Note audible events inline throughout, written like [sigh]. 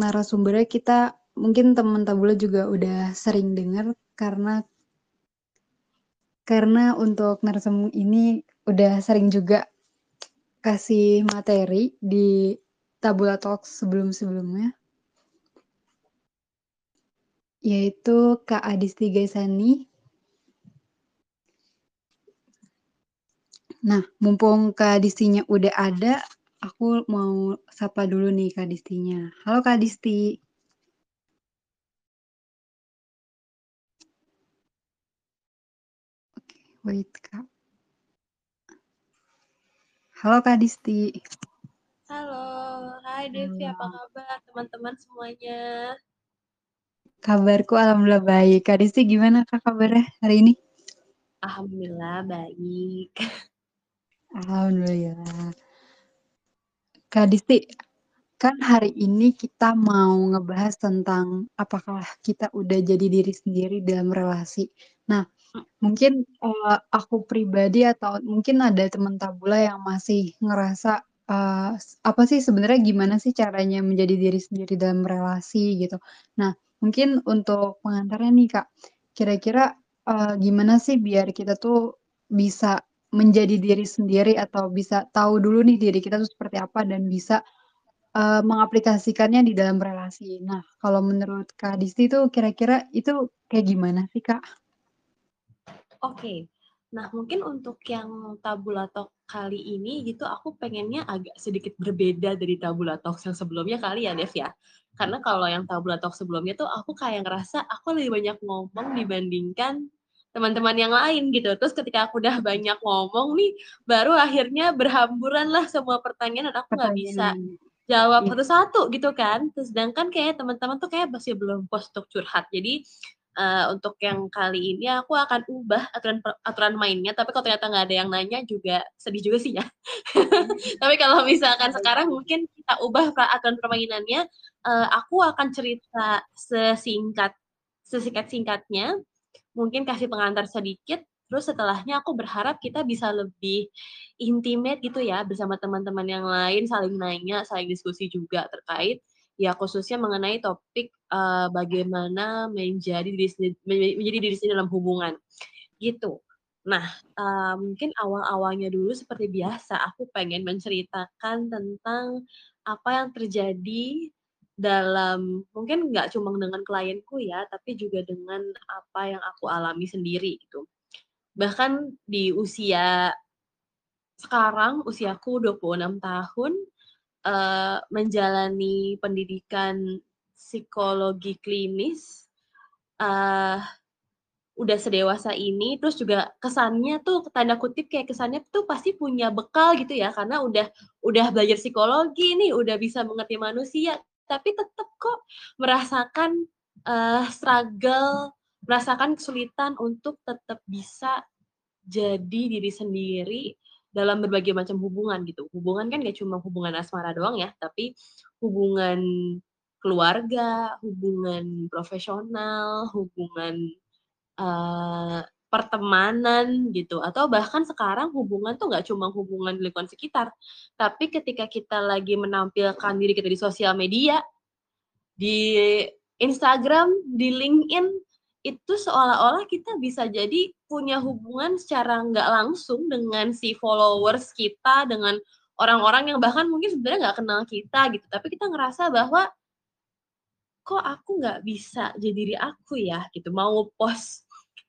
narasumbernya kita mungkin teman tabula juga udah sering dengar karena karena untuk narasumber ini udah sering juga kasih materi di Tabula Talk sebelum-sebelumnya. Yaitu Kak Adisti Gaisani. Nah, mumpung Kak Adistinya udah ada, aku mau sapa dulu nih Kak Adistinya. Halo Kak Adisti. Wait, Kak. Halo Kak Disti. Halo, hai Devi, apa kabar teman-teman semuanya? Kabarku alhamdulillah baik. Kak Disti gimana Kak kabarnya hari ini? Alhamdulillah baik. [laughs] Alhamdulillah. Kak Disti, kan hari ini kita mau ngebahas tentang apakah kita udah jadi diri sendiri dalam relasi. Nah, Mungkin, uh, aku pribadi atau mungkin ada teman tabula yang masih ngerasa, uh, apa sih sebenarnya gimana sih caranya menjadi diri sendiri dalam relasi gitu. Nah, mungkin untuk pengantarnya nih, Kak, kira-kira, uh, gimana sih biar kita tuh bisa menjadi diri sendiri atau bisa tahu dulu nih diri kita tuh seperti apa dan bisa, uh, mengaplikasikannya di dalam relasi. Nah, kalau menurut Kak Disti tuh kira-kira itu kayak gimana sih, Kak? Oke. Nah, mungkin untuk yang Tabula Talk kali ini gitu aku pengennya agak sedikit berbeda dari Tabula Talk yang sebelumnya kali ya, Dev ya. Karena kalau yang Tabula Talk sebelumnya tuh aku kayak ngerasa aku lebih banyak ngomong dibandingkan teman-teman yang lain gitu. Terus ketika aku udah banyak ngomong nih, baru akhirnya berhamburan lah semua pertanyaan dan aku nggak bisa jawab iya. satu-satu gitu kan. Terus sedangkan kayak teman-teman tuh kayak masih belum post untuk curhat. Jadi uh, untuk yang kali ini aku akan ubah aturan aturan mainnya tapi kalau ternyata nggak ada yang nanya juga sedih juga sih ya [laughs] tapi kalau misalkan sekarang mungkin kita ubah aturan permainannya uh, aku akan cerita sesingkat sesingkat singkatnya mungkin kasih pengantar sedikit terus setelahnya aku berharap kita bisa lebih intimate gitu ya bersama teman-teman yang lain saling nanya saling diskusi juga terkait ya khususnya mengenai topik uh, bagaimana menjadi diri sendiri, menjadi diri sendiri dalam hubungan gitu. Nah, uh, mungkin awal-awalnya dulu seperti biasa aku pengen menceritakan tentang apa yang terjadi dalam mungkin nggak cuma dengan klienku ya, tapi juga dengan apa yang aku alami sendiri gitu. Bahkan di usia sekarang usiaku 26 tahun uh, menjalani pendidikan psikologi klinis uh, udah sedewasa ini terus juga kesannya tuh tanda kutip kayak kesannya tuh pasti punya bekal gitu ya karena udah udah belajar psikologi nih udah bisa mengerti manusia tapi tetap kok merasakan uh, struggle merasakan kesulitan untuk tetap bisa jadi diri sendiri dalam berbagai macam hubungan gitu. Hubungan kan gak cuma hubungan asmara doang ya, tapi hubungan keluarga, hubungan profesional, hubungan uh, pertemanan gitu, atau bahkan sekarang hubungan tuh gak cuma hubungan di lingkungan sekitar, tapi ketika kita lagi menampilkan diri kita di sosial media, di Instagram, di LinkedIn, itu seolah-olah kita bisa jadi punya hubungan secara nggak langsung dengan si followers kita, dengan orang-orang yang bahkan mungkin sebenarnya nggak kenal kita gitu, tapi kita ngerasa bahwa kok aku nggak bisa jadi diri aku ya? gitu, mau post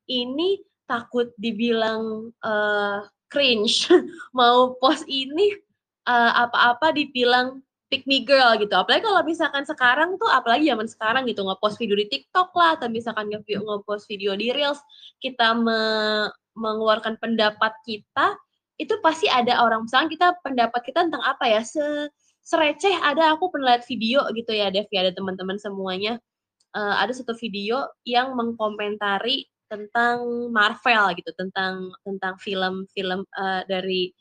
ini takut dibilang uh, cringe, [laughs] mau post ini uh, apa-apa dibilang pick me girl gitu. Apalagi kalau misalkan sekarang tuh, apalagi zaman sekarang gitu, ngepost video di TikTok lah, atau misalkan ngepost video di Reels, kita me mengeluarkan pendapat kita, itu pasti ada orang, misalkan kita pendapat kita tentang apa ya, se sereceh ada aku pernah lihat video gitu ya, Dev, ya, ada teman-teman semuanya, uh, ada satu video yang mengkomentari tentang Marvel gitu, tentang tentang film-film uh, dari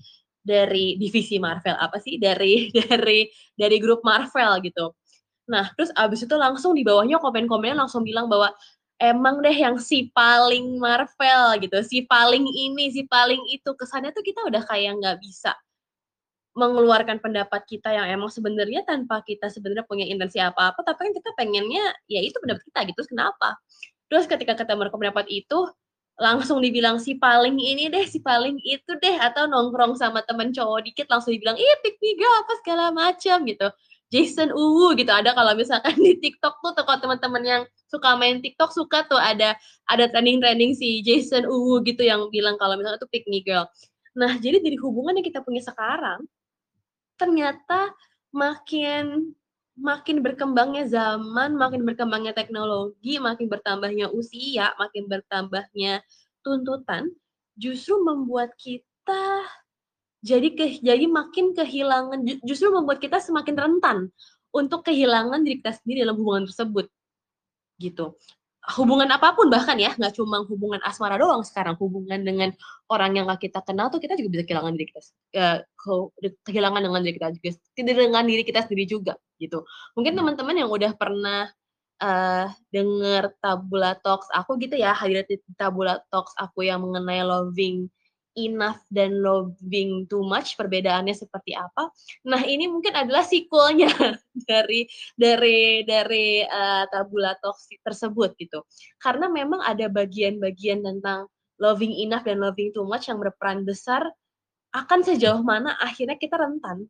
dari divisi Marvel apa sih dari [laughs] dari dari grup Marvel gitu. Nah, terus abis itu langsung di bawahnya komen-komennya langsung bilang bahwa emang deh yang si paling Marvel gitu, si paling ini, si paling itu. Kesannya tuh kita udah kayak nggak bisa mengeluarkan pendapat kita yang emang sebenarnya tanpa kita sebenarnya punya intensi apa-apa, tapi kan kita pengennya ya itu pendapat kita gitu, kenapa? Terus ketika kita pendapat itu, langsung dibilang si paling ini deh, si paling itu deh, atau nongkrong sama temen cowok dikit langsung dibilang, ih pick girl apa segala macam gitu. Jason Uwu gitu ada kalau misalkan di TikTok tuh kalau teman-teman yang suka main TikTok suka tuh ada ada trending-trending si Jason Uwu gitu yang bilang kalau misalnya itu pick me girl. Nah, jadi dari hubungan yang kita punya sekarang ternyata makin makin berkembangnya zaman, makin berkembangnya teknologi, makin bertambahnya usia, makin bertambahnya tuntutan, justru membuat kita jadi ke, jadi makin kehilangan, justru membuat kita semakin rentan untuk kehilangan diri kita sendiri dalam hubungan tersebut, gitu. Hubungan apa pun bahkan ya nggak cuma hubungan asmara doang sekarang hubungan dengan orang yang gak kita kenal tuh kita juga bisa kehilangan diri kita uh, kehilangan dengan diri kita juga dengan diri kita sendiri juga gitu mungkin hmm. teman-teman yang udah pernah uh, denger tabula talks aku gitu ya hadir di tabula talks aku yang mengenai loving enough dan loving too much perbedaannya seperti apa. Nah, ini mungkin adalah sequelnya [laughs] dari dari dari uh, tabula toxic tersebut gitu. Karena memang ada bagian-bagian tentang loving enough dan loving too much yang berperan besar akan sejauh mana akhirnya kita rentan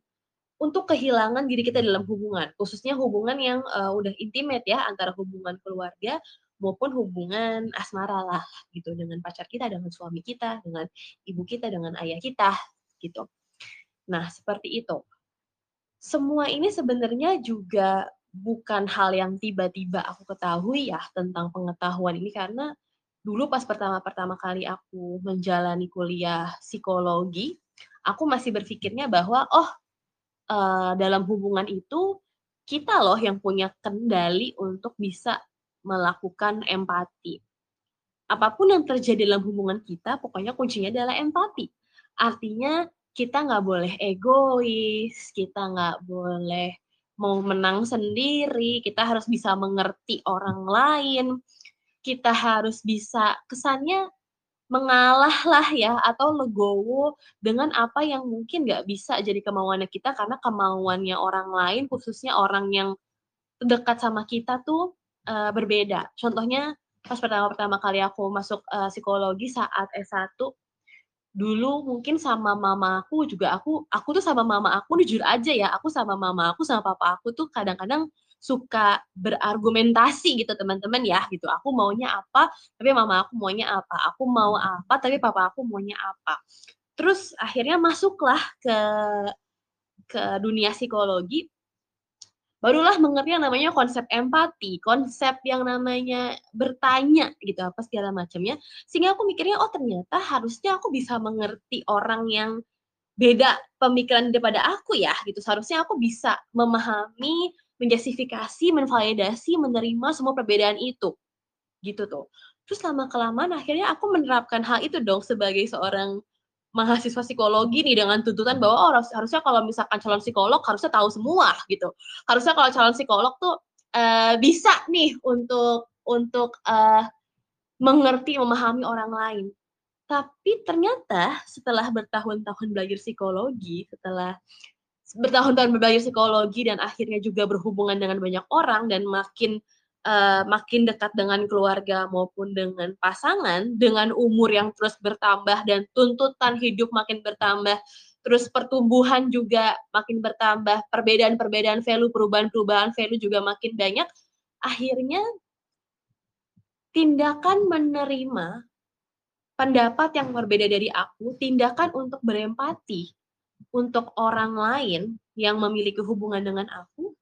untuk kehilangan diri kita dalam hubungan, khususnya hubungan yang uh, udah intimate ya antara hubungan keluarga maupun hubungan asmara lah gitu dengan pacar kita, dengan suami kita, dengan ibu kita, dengan ayah kita gitu. Nah, seperti itu. Semua ini sebenarnya juga bukan hal yang tiba-tiba aku ketahui ya tentang pengetahuan ini karena dulu pas pertama-pertama kali aku menjalani kuliah psikologi, aku masih berpikirnya bahwa oh uh, dalam hubungan itu kita loh yang punya kendali untuk bisa melakukan empati. Apa pun yang terjadi dalam hubungan kita, pokoknya kuncinya adalah empati. Artinya kita nggak boleh egois, kita nggak boleh mau menang sendiri, kita harus bisa mengerti orang lain, kita harus bisa kesannya mengalah lah ya atau legowo dengan apa yang mungkin nggak bisa jadi kemauannya kita karena kemauannya orang lain khususnya orang yang dekat sama kita tuh uh, berbeda. Contohnya pas pertama-pertama kali aku masuk uh, psikologi saat S1 dulu mungkin sama mama aku juga aku aku tuh sama mama aku jujur aja ya aku sama mama aku sama papa aku tuh kadang-kadang suka berargumentasi gitu teman-teman ya gitu aku maunya apa tapi mama aku maunya apa aku mau apa tapi papa aku maunya apa terus akhirnya masuklah ke ke dunia psikologi barulah mengerti yang namanya konsep empati, konsep yang namanya bertanya gitu apa segala macamnya. Sehingga aku mikirnya oh ternyata harusnya aku bisa mengerti orang yang beda pemikiran daripada aku ya gitu. Seharusnya aku bisa memahami, menjustifikasi, menvalidasi, menerima semua perbedaan itu. Gitu tuh. Terus lama kelamaan akhirnya aku menerapkan hal itu dong sebagai seorang mahasiswa psikologi nih dengan tuntutan bahwa oh harusnya kalau misalkan calon psikolog harusnya tahu semua gitu. Harusnya kalau calon psikolog tuh uh, bisa nih untuk untuk uh, mengerti memahami orang lain. Tapi ternyata setelah bertahun-tahun belajar psikologi, setelah bertahun-tahun belajar psikologi dan akhirnya juga berhubungan dengan banyak orang dan makin uh, makin dekat dengan keluarga maupun dengan pasangan dengan umur yang terus bertambah dan tuntutan hidup makin bertambah terus pertumbuhan juga makin bertambah perbedaan-perbedaan value perubahan-perubahan value juga makin banyak akhirnya tindakan menerima pendapat yang berbeda dari aku tindakan untuk berempati untuk orang lain yang memiliki hubungan dengan aku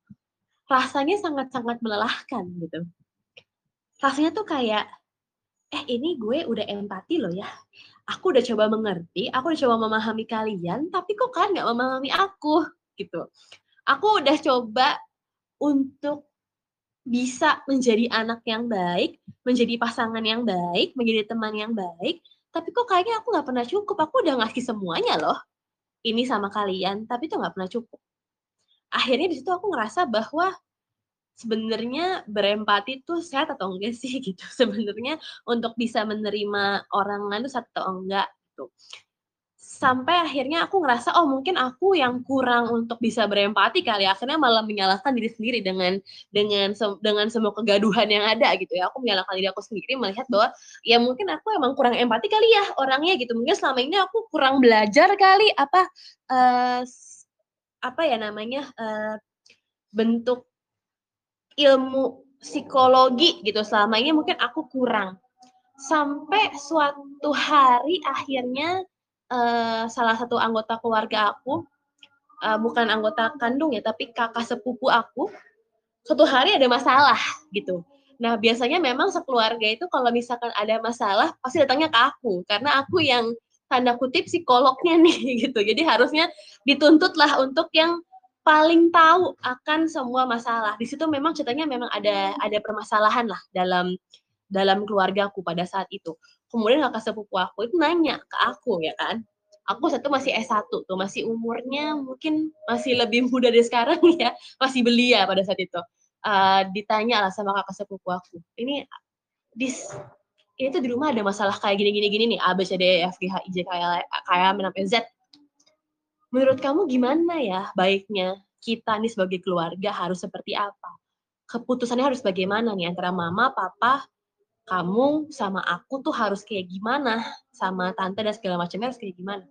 rasanya sangat-sangat melelahkan gitu. Rasanya tuh kayak, eh ini gue udah empati loh ya. Aku udah coba mengerti, aku udah coba memahami kalian, tapi kok kalian nggak memahami aku gitu. Aku udah coba untuk bisa menjadi anak yang baik, menjadi pasangan yang baik, menjadi teman yang baik, tapi kok kayaknya aku nggak pernah cukup. Aku udah ngasih semuanya loh, ini sama kalian, tapi itu nggak pernah cukup. Akhirnya di situ aku ngerasa bahwa sebenarnya berempati tuh sehat atau enggak sih [laughs] gitu. Sebenarnya untuk bisa menerima orang lain tuh sehat atau enggak gitu sampai akhirnya aku ngerasa oh mungkin aku yang kurang untuk bisa berempati kali ya. akhirnya malah menyalahkan diri sendiri dengan dengan dengan semua kegaduhan yang ada gitu ya. Aku menyalahkan diri aku sendiri melihat bahwa ya mungkin aku emang kurang empati kali ya orangnya gitu. Mungkin selama ini aku kurang belajar kali apa uh, apa ya namanya uh, bentuk ilmu psikologi gitu. Selama ini mungkin aku kurang. Sampai suatu hari akhirnya uh, salah satu anggota keluarga aku, uh, bukan anggota kandung ya, tapi kakak sepupu aku, suatu hari ada masalah gitu. Nah biasanya memang sekeluarga itu kalau misalkan ada masalah pasti datangnya ke aku karena aku yang tanda kutip psikolognya [laughs] nih gitu. Jadi harusnya dituntut lah untuk yang paling tahu akan semua masalah. Di situ memang ceritanya memang ada ada permasalahan lah dalam dalam keluargaku pada saat itu kemudian kakak sepupu aku itu nanya ke aku ya kan? Aku satu masih S1 tuh masih umurnya mungkin masih lebih muda dari sekarang [laughs] ya. Masih belia pada saat itu. Uh, ditanya lah sama kakak sepupu aku ini di ini tuh di rumah ada masalah kayak gini gini gini nih A B C D E F G Z. Menurut kamu gimana ya baiknya kita nih sebagai keluarga harus seperti apa? Keputusannya harus bagaimana nih antara mama papa kamu sama aku tuh harus kayak gimana, sama tante dan segala macamnya harus kayak gimana.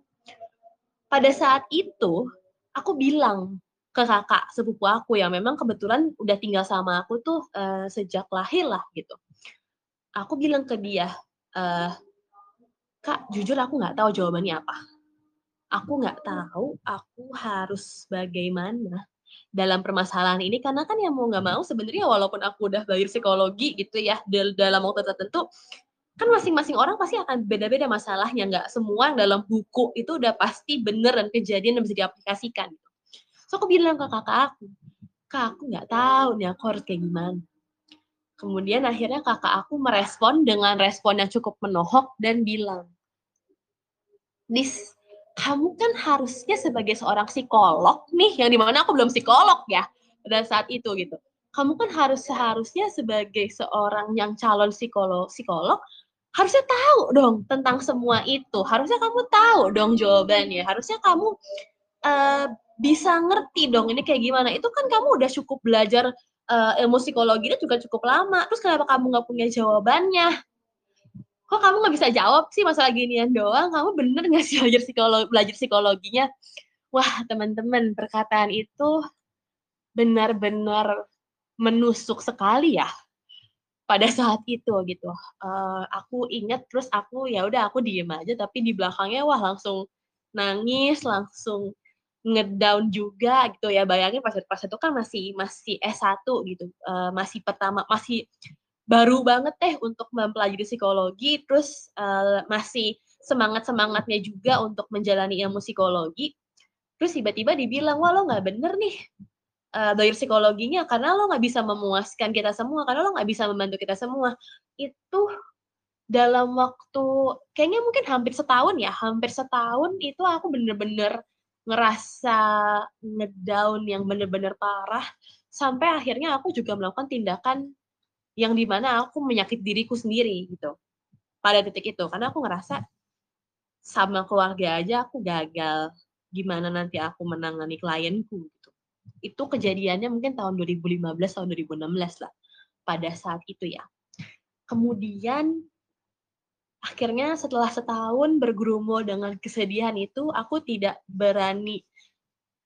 Pada saat itu, aku bilang ke kakak sepupu aku yang memang kebetulan udah tinggal sama aku tuh uh, sejak lahir lah gitu. Aku bilang ke dia, uh, kak jujur aku nggak tahu jawabannya apa. Aku nggak tahu aku harus bagaimana dalam permasalahan ini karena kan yang mau nggak mau sebenarnya walaupun aku udah belajar psikologi gitu ya dalam waktu tertentu kan masing-masing orang pasti akan beda-beda masalahnya. Nggak semua yang dalam buku itu udah pasti bener dan kejadian yang bisa diaplikasikan so aku bilang ke kakak aku kak aku nggak tahu nih aku harus kayak gimana. Kemudian akhirnya kakak aku merespon dengan respon yang cukup menohok dan bilang dis kamu kan harusnya sebagai seorang psikolog nih, yang di mana aku belum psikolog ya pada saat itu gitu. Kamu kan harus seharusnya sebagai seorang yang calon psikolog, psikolog harusnya tahu dong tentang semua itu. Harusnya kamu tahu dong jawabannya. Harusnya kamu uh, bisa ngerti dong ini kayak gimana. Itu kan kamu udah cukup belajar uh, ilmu psikologinya juga cukup lama. Terus kenapa kamu nggak punya jawabannya? Kok kamu nggak bisa jawab sih masalah ginian doang? Kamu bener nggak sih belajar psikologi belajar psikologinya? Wah teman-teman perkataan itu benar-benar menusuk sekali ya pada saat itu gitu. Uh, aku inget terus aku ya udah aku diem aja. Tapi di belakangnya wah langsung nangis langsung ngedown juga gitu ya. Bayangin pas pas itu kan masih masih S1 gitu. Uh, masih pertama masih baru banget teh untuk mempelajari psikologi, terus uh, masih semangat-semangatnya juga untuk menjalani ilmu psikologi. Terus tiba-tiba dibilang, wah lo nggak bener nih uh, belajar psikologinya karena lo nggak bisa memuaskan kita semua, karena lo nggak bisa membantu kita semua. Itu dalam waktu kayaknya mungkin hampir setahun ya, hampir setahun itu aku bener-bener ngerasa ngedown yang bener-bener parah sampai akhirnya aku juga melakukan tindakan yang di mana aku menyakiti diriku sendiri gitu. Pada titik itu karena aku ngerasa sama keluarga aja aku gagal gimana nanti aku menangani klienku gitu. Itu kejadiannya mungkin tahun 2015 tahun 2016 lah pada saat itu ya. Kemudian akhirnya setelah setahun bergurumul dengan kesedihan itu aku tidak berani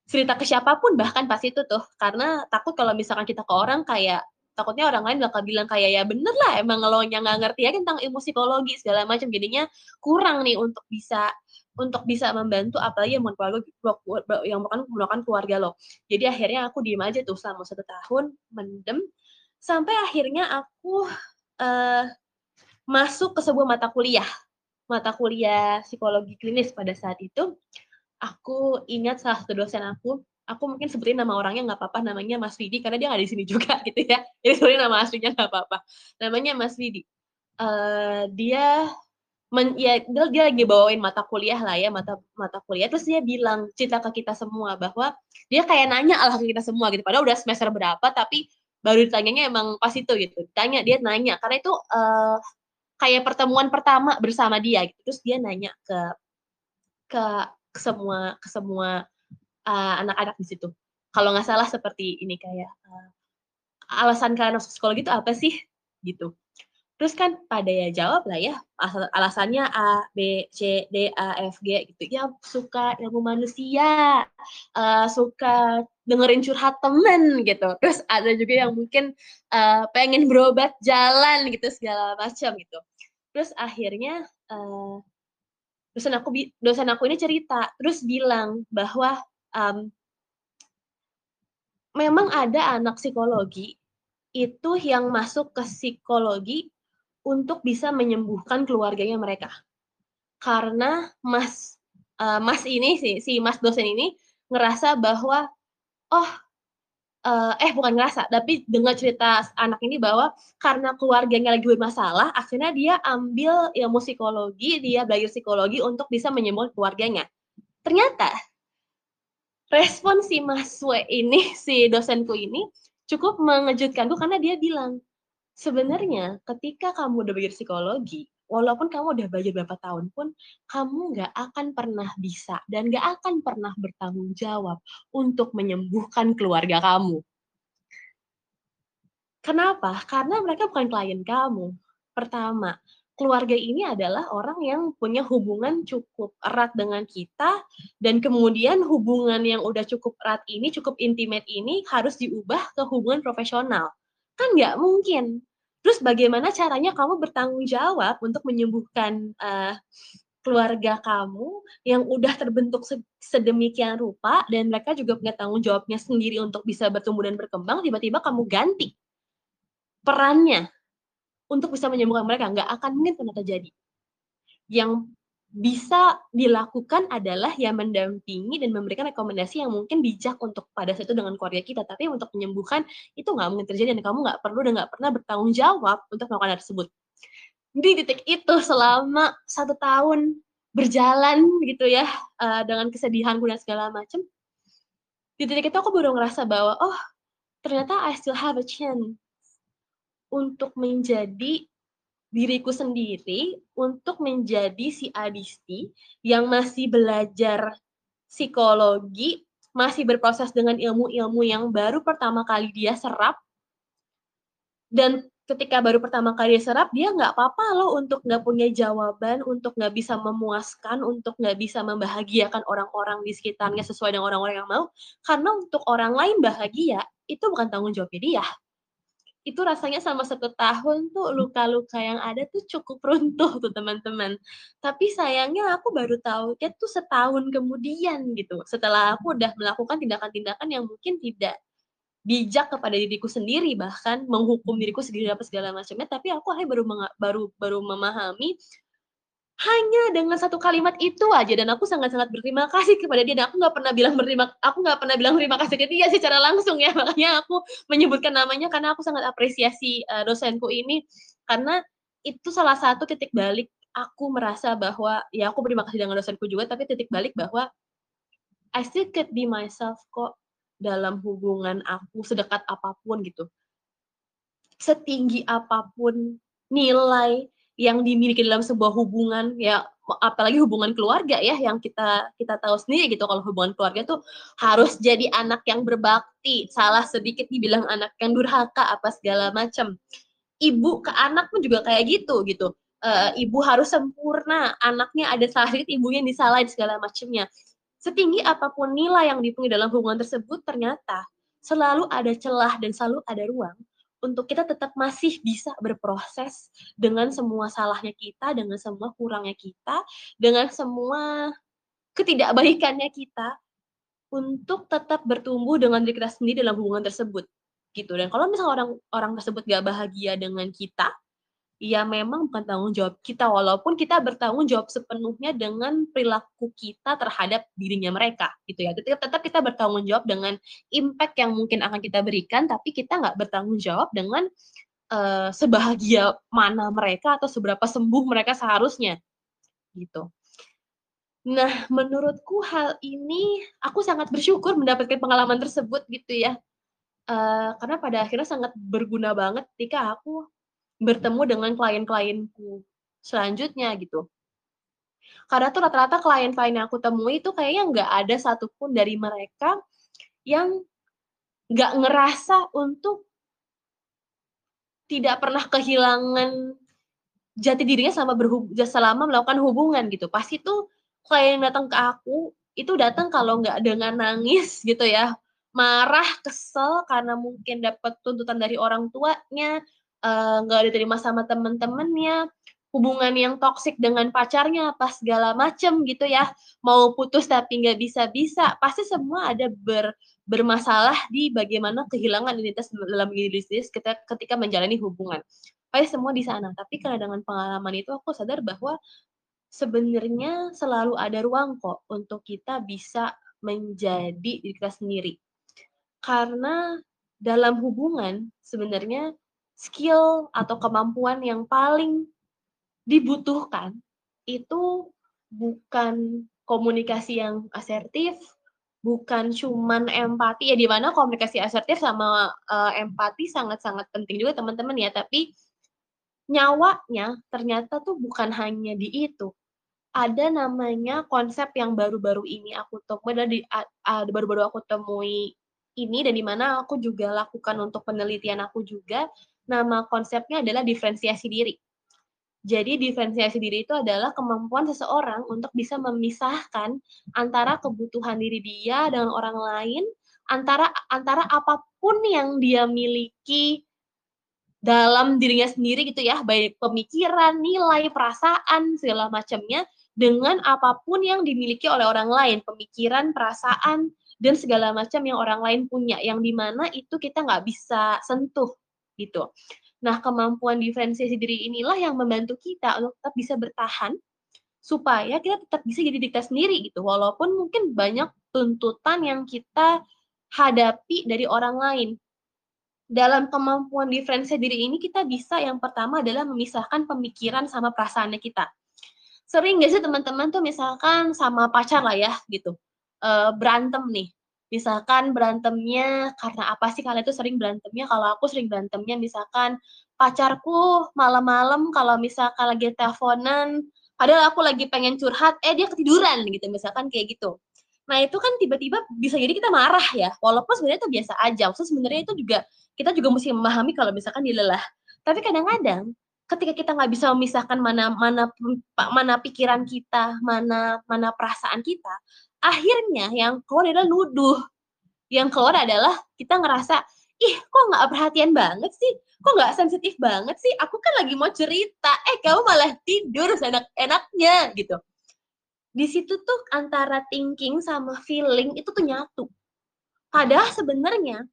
cerita ke siapa pun bahkan pas itu tuh karena takut kalau misalkan kita ke orang kayak takutnya orang lain bakal bilang kayak ya bener lah emang lo yang nggak ngerti ya tentang ilmu psikologi segala macam. Jadinya kurang nih untuk bisa untuk bisa membantu apalagi yang keluarga yang bukan menggunakan keluarga lo. Jadi akhirnya aku diem aja tuh selama satu tahun mendem sampai akhirnya aku uh, masuk ke sebuah mata kuliah mata kuliah psikologi klinis pada saat itu. Aku ingat salah satu dosen aku aku mungkin sebutin nama orangnya nggak apa-apa namanya Mas Widi karena dia nggak di sini juga [laughs] gitu ya. Jadi sebenarnya nama aslinya nggak apa-apa. Namanya Mas Widi. Uh, dia men, ya dia, lagi bawain mata kuliah lah ya mata mata kuliah. Terus dia bilang cerita ke kita semua bahwa dia kayak nanya lah ke kita semua gitu. Padahal udah semester berapa tapi baru ditanyanya emang pas itu gitu. Tanya dia nanya. Karena itu uh, kayak pertemuan pertama bersama dia gitu. Terus dia nanya ke ke ke semua ke semua, eee, anak-anak di situ. Kalau nggak salah seperti ini kayak, eee, "Alasan kalian masuk psikologi itu apa sih?" Gitu. Terus kan pada ya jawablah ya, asal alasannya A, B, C, D, A, F, G gitu. Ya suka ilmu manusia, eee, suka dengerin curhat temen gitu. Terus ada juga yang mungkin, eee, pengen berobat jalan gitu, segala macam gitu. Terus akhirnya, eee, dosen aku dosen aku ini cerita, terus bilang bahwa, mmm memang ada anak psikologi, itu yang masuk ke psikologi untuk bisa menyembuhkan keluarganya mereka. Karena Mas, eee, Mas ini si si Mas dosen ini ngerasa bahwa, oh, eee, eh bukan ngerasa, tapi dengar cerita anak ini bahwa karena keluarganya lagi bermasalah, akhirnya dia ambil ilmu psikologi, dia belajar psikologi untuk bisa menyembuhkan keluarganya. Ternyata respon si W ini, [laughs] si dosenku ini, cukup mengejutkanku karena dia bilang, Sebenarnya ketika kamu udah belajar psikologi, walaupun kamu udah belajar berapa tahun pun, kamu nggak akan pernah bisa dan nggak akan pernah bertanggung jawab untuk menyembuhkan keluarga kamu. Kenapa? Karena mereka bukan klien kamu. Pertama, keluarga ini adalah orang yang punya hubungan cukup erat dengan kita dan kemudian hubungan yang udah cukup erat ini, cukup intimate ini harus diubah ke hubungan profesional Kan nggak mungkin. Terus bagaimana caranya kamu bertanggung jawab untuk menyembuhkan, uh, keluarga kamu yang udah terbentuk sedemikian rupa dan mereka juga punya tanggung jawabnya sendiri untuk bisa bertumbuh dan berkembang, tiba-tiba kamu ganti perannya untuk bisa menyembuhkan mereka, nggak akan mungkin pernah terjadi. Yang bisa dilakukan adalah ya mendampingi dan memberikan rekomendasi yang mungkin bijak untuk pada saat itu dengan keluarga kita. Tapi untuk menyembuhkan itu nggak mungkin terjadi dan kamu nggak perlu dan nggak pernah bertanggung jawab untuk melakukan hal tersebut. Di titik itu selama satu tahun berjalan gitu ya uh, dengan kesedihanku dan segala macam. Di titik itu aku baru ngerasa bahwa oh ternyata I still have a chance untuk menjadi diriku sendiri untuk menjadi si Adisti yang masih belajar psikologi, masih berproses dengan ilmu-ilmu yang baru pertama kali dia serap, dan ketika baru pertama kali dia serap, dia nggak apa-apa loh untuk nggak punya jawaban, untuk nggak bisa memuaskan, untuk nggak bisa membahagiakan orang-orang di sekitarnya sesuai dengan orang-orang yang mau, karena untuk orang lain bahagia, itu bukan tanggung jawabnya dia itu rasanya sama satu tahun tuh luka-luka yang ada tuh cukup [laughs] runtuh tuh teman-teman. Tapi sayangnya aku baru tahu ya tuh setahun kemudian gitu. Setelah aku udah melakukan tindakan-tindakan yang mungkin tidak bijak kepada diriku sendiri bahkan menghukum diriku sendiri apa segala macamnya tapi aku akhirnya baru baru baru memahami hanya dengan satu kalimat itu aja dan aku sangat-sangat berterima kasih kepada dia dan aku nggak pernah bilang berterima aku nggak pernah bilang terima kasih ke dia secara langsung ya. [laughs] Makanya aku menyebutkan namanya karena aku sangat apresiasi uh, dosenku ini. Karena itu salah satu titik balik aku merasa bahwa ya aku berterima kasih dengan dosenku juga tapi titik balik bahwa I still could be myself kok dalam hubungan aku sedekat apa pun gitu. Setinggi apa pun nilai yang dimiliki dalam sebuah hubungan ya apalagi hubungan keluarga ya yang kita kita tahu sendiri gitu kalau hubungan keluarga tuh harus jadi anak yang berbakti. Salah sedikit dibilang anak yang durhaka apa segala macam ibu ke anak pun juga kayak gitu gitu. Uh, ibu harus sempurna anaknya ada salah sedikit ibunya disalahin segala macamnya setinggi apa pun nilai yang dipunyai dalam hubungan tersebut ternyata selalu ada celah dan selalu ada ruang untuk kita tetap masih bisa berproses dengan semua salahnya kita, dengan semua kurangnya kita, dengan semua ketidakbaikannya kita untuk tetap bertumbuh dengan diri kita sendiri dalam hubungan tersebut gitu. Dan kalau misalnya orang orang tersebut gak bahagia dengan kita ya memang bukan tanggung jawab kita walaupun kita bertanggung jawab sepenuhnya dengan perilaku kita terhadap dirinya mereka gitu ya. Tetap tetap kita bertanggung jawab dengan impact yang mungkin akan kita berikan tapi kita nggak bertanggung jawab dengan uh, sebahagia mana mereka atau seberapa sembuh mereka seharusnya gitu. Nah menurutku hal ini aku sangat bersyukur mendapatkan pengalaman tersebut gitu ya. Uh, karena pada akhirnya sangat berguna banget ketika aku bertemu dengan klien-klienku selanjutnya gitu. Karena tuh rata-rata klien-klien yang aku temui itu kayaknya nggak ada satupun dari mereka yang nggak ngerasa untuk tidak pernah kehilangan jati dirinya selama berhub selama melakukan hubungan gitu. Pasti tuh klien datang ke aku itu datang kalau nggak dengan nangis gitu ya, marah, kesel karena mungkin dapat tuntutan dari orang tuanya, nggak uh, diterima sama temen-temennya, hubungan yang toksik dengan pacarnya apa segala macem gitu ya. Mau putus tapi nggak bisa-bisa pasti semua ada ber, bermasalah di bagaimana kehilangan identitas dalam diri ketika, ketika menjalani hubungan. Pasti semua di sana tapi karena dengan pengalaman itu aku sadar bahwa sebenarnya selalu ada ruang kok untuk kita bisa menjadi diri kita sendiri. Karena dalam hubungan sebenarnya skill atau kemampuan yang paling dibutuhkan itu bukan komunikasi yang asertif, bukan cuman empati. Ya di mana komunikasi asertif sama uh, empati sangat-sangat penting juga teman-teman ya, tapi nyawanya ternyata tuh bukan hanya di itu. Ada namanya konsep yang baru-baru ini aku temui baru-baru aku temui ini dan di mana aku juga lakukan untuk penelitian aku juga nama konsepnya adalah diferensiasi diri. Jadi diferensiasi diri itu adalah kemampuan seseorang untuk bisa memisahkan antara kebutuhan diri dia dengan orang lain, antara antara apa pun yang dia miliki dalam dirinya sendiri gitu ya, baik pemikiran, nilai, perasaan, segala macamnya dengan apa pun yang dimiliki oleh orang lain, pemikiran, perasaan, dan segala macam yang orang lain punya, yang di mana itu kita nggak bisa sentuh gitu. Nah, kemampuan diferensiasi diri inilah yang membantu kita untuk tetap bisa bertahan supaya kita tetap bisa jadi diri sendiri gitu. Walaupun mungkin banyak tuntutan yang kita hadapi dari orang lain. Dalam kemampuan diferensiasi diri ini kita bisa yang pertama adalah memisahkan pemikiran sama perasaannya kita. Sering gak sih teman-teman tuh misalkan sama pacar lah ya gitu. Uh, berantem nih misalkan berantemnya karena apa sih? Kalian itu sering berantemnya. Kalau aku sering berantemnya misalkan pacarku malam-malam kalau misalkan lagi teleponan padahal aku lagi pengen curhat eh dia ketiduran gitu misalkan kayak gitu. Nah itu kan tiba-tiba bisa jadi kita marah ya walaupun sebenarnya itu biasa aja. Maksudnya sebenarnya itu juga kita juga mesti memahami kalau misalkan dia lelah tapi kadang-kadang ketika kita nggak bisa memisahkan mana mana mana pikiran kita mana mana perasaan kita akhirnya yang keluar adalah nuduh. Yang keluar adalah kita ngerasa, ih kok nggak perhatian banget sih? Kok nggak sensitif banget sih? Aku kan lagi mau cerita, eh kamu malah tidur enak-enaknya gitu. Di situ tuh antara thinking sama feeling itu tuh nyatu. Padahal sebenarnya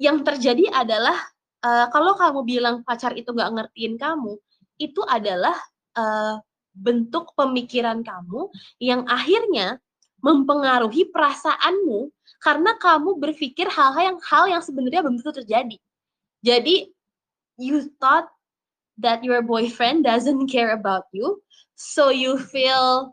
yang terjadi adalah uh, kalau kamu bilang pacar itu nggak ngertiin kamu, itu adalah uh, bentuk pemikiran kamu yang akhirnya mempengaruhi perasaanmu karena kamu berpikir hal-hal yang hal yang sebenarnya belum tentu terjadi. Jadi you thought that your boyfriend doesn't care about you, so you feel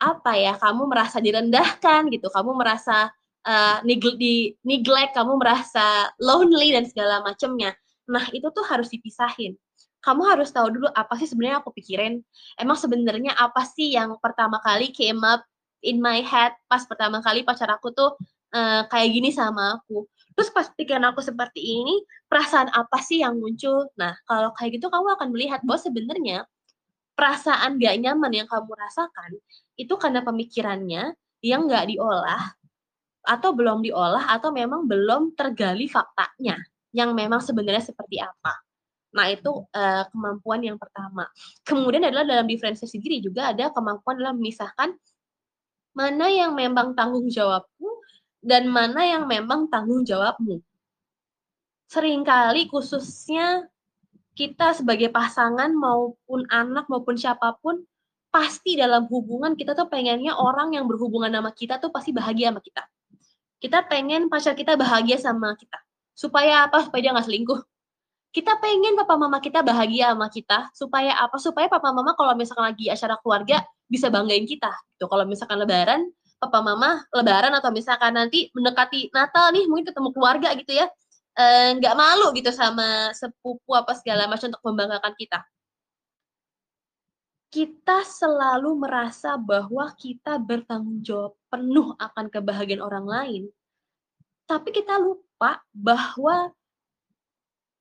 apa ya, kamu merasa direndahkan gitu, kamu merasa uh, neglect, di, neglect, kamu merasa lonely dan segala macamnya. Nah, itu tuh harus dipisahin. Kamu harus tahu dulu apa sih sebenarnya aku pikirin. Emang sebenarnya apa sih yang pertama kali came up in my head pas pertama kali pacar aku tuh uh, kayak gini sama aku. Terus pas pikiran aku seperti ini, perasaan apa sih yang muncul? Nah, kalau kayak gitu kamu akan melihat bahwa sebenarnya perasaan gak nyaman yang kamu rasakan itu karena pemikirannya yang gak diolah atau belum diolah atau memang belum tergali faktanya yang memang sebenarnya seperti apa. Nah, itu uh, kemampuan yang pertama. Kemudian adalah dalam diferensiasi diri juga ada kemampuan dalam memisahkan mana yang memang tanggung jawabku dan mana yang memang tanggung jawabmu. Seringkali khususnya kita sebagai pasangan maupun anak maupun siapa pun pasti dalam hubungan kita tuh pengennya orang yang berhubungan sama kita tuh pasti bahagia sama kita. Kita pengen pacar kita bahagia sama kita. Supaya apa? Supaya dia nggak selingkuh. Kita pengen papa mama kita bahagia sama kita. Supaya apa? Supaya papa mama kalau misalkan lagi acara keluarga bisa banggain kita gitu. Kalau misalkan lebaran papa mama lebaran atau misalkan nanti mendekati Natal nih mungkin ketemu keluarga gitu ya eh, nggak e, malu gitu sama sepupu apa segala macam untuk membanggakan kita. Kita selalu merasa bahwa kita bertanggung jawab penuh akan kebahagiaan orang lain, tapi kita lupa bahwa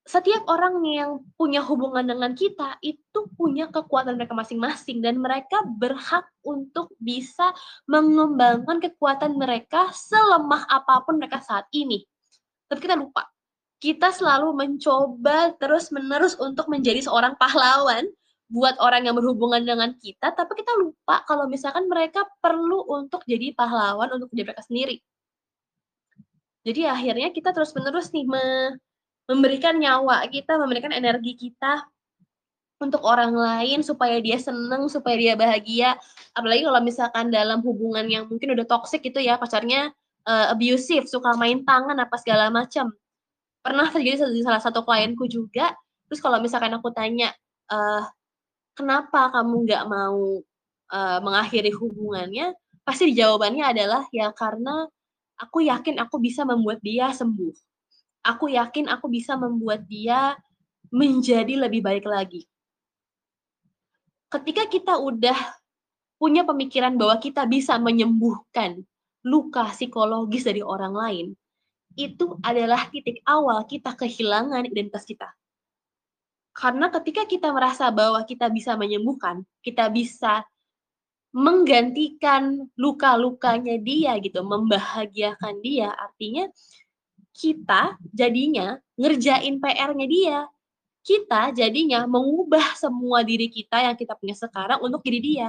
setiap orang yang punya hubungan dengan kita itu punya kekuatan mereka masing-masing dan mereka berhak untuk bisa mengembangkan kekuatan mereka selemah apa pun mereka saat ini. Tapi kita lupa. Kita selalu mencoba terus-menerus untuk menjadi seorang pahlawan buat orang yang berhubungan dengan kita, tapi kita lupa kalau misalkan mereka perlu untuk jadi pahlawan untuk diri mereka sendiri. Jadi akhirnya kita terus-menerus nih me memberikan nyawa kita, memberikan energi kita untuk orang lain supaya dia seneng, supaya dia bahagia. Apalagi kalau misalkan dalam hubungan yang mungkin udah toxic gitu ya, pacarnya uh, abusive, suka main tangan apa segala macam. Pernah terjadi di salah satu klienku juga. Terus kalau misalkan aku tanya, uh, kenapa kamu nggak mau uh, mengakhiri hubungannya? Pasti jawabannya adalah ya karena aku yakin aku bisa membuat dia sembuh. Aku yakin aku bisa membuat dia menjadi lebih baik lagi. Ketika kita udah punya pemikiran bahwa kita bisa menyembuhkan luka psikologis dari orang lain, itu adalah titik awal kita kehilangan identitas kita. Karena ketika kita merasa bahwa kita bisa menyembuhkan, kita bisa menggantikan luka-lukanya dia gitu, membahagiakan dia, artinya kita jadinya ngerjain PR-nya dia. Kita jadinya mengubah semua diri kita yang kita punya sekarang untuk diri dia.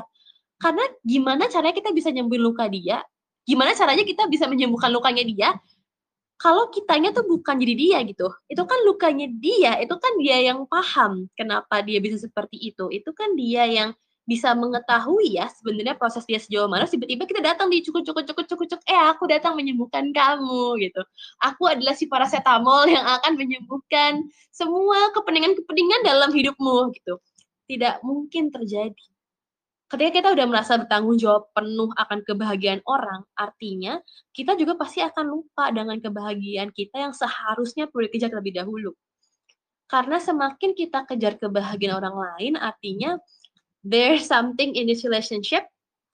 Karena gimana caranya kita bisa nyembuhin luka dia? Gimana caranya kita bisa menyembuhkan lukanya dia? kalau kitanya tuh bukan jadi dia gitu. Itu kan lukanya dia, itu kan dia yang paham kenapa dia bisa seperti itu. Itu kan dia yang bisa mengetahui ya sebenarnya proses dia sejauh mana tiba-tiba kita datang di cukup cukup cukup cukup cukup eh aku datang menyembuhkan kamu gitu. Aku adalah si paracetamol yang akan menyembuhkan semua kepentingan-kepentingan dalam hidupmu gitu. Tidak mungkin terjadi. Ketika kita udah merasa bertanggung jawab penuh akan kebahagiaan orang, artinya kita juga pasti akan lupa dengan kebahagiaan kita yang seharusnya perlu dikejar terlebih dahulu. Karena semakin kita kejar kebahagiaan orang lain, artinya there's something in this relationship,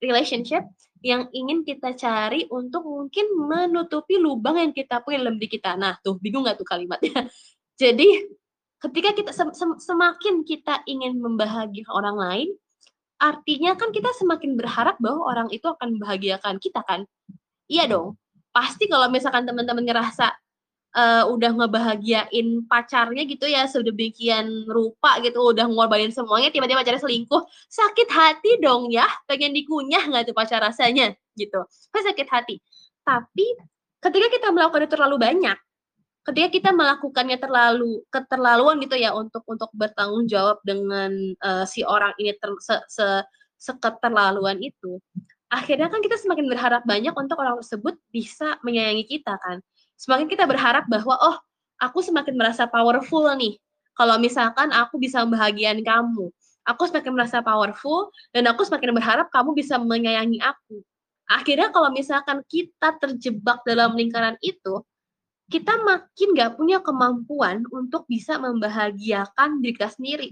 relationship yang ingin kita cari untuk mungkin menutupi lubang yang kita punya dalam diri kita. Nah, tuh bingung nggak tuh kalimatnya? [laughs] Jadi ketika kita semakin kita ingin membahagiakan orang lain, artinya kan kita semakin berharap bahwa orang itu akan membahagiakan kita kan. Iya dong. Pasti kalau misalkan teman-teman ngerasa uh, udah ngebahagiain pacarnya gitu ya sedemikian rupa gitu udah ngorbanin semuanya tiba-tiba pacarnya selingkuh sakit hati dong ya pengen dikunyah nggak tuh pacar rasanya gitu. Pasti sakit hati. Tapi ketika kita melakukan itu terlalu banyak ketika kita melakukannya terlalu keterlaluan gitu ya untuk untuk bertanggung jawab dengan uh, si orang ini ter, se, se seketerlaluan itu akhirnya kan kita semakin berharap banyak untuk orang tersebut bisa menyayangi kita kan semakin kita berharap bahwa oh aku semakin merasa powerful nih. Kalau misalkan aku bisa membahagiakan kamu. Aku semakin merasa powerful dan aku semakin berharap kamu bisa menyayangi aku. Akhirnya kalau misalkan kita terjebak dalam lingkaran itu kita makin nggak punya kemampuan untuk bisa membahagiakan diri kita sendiri.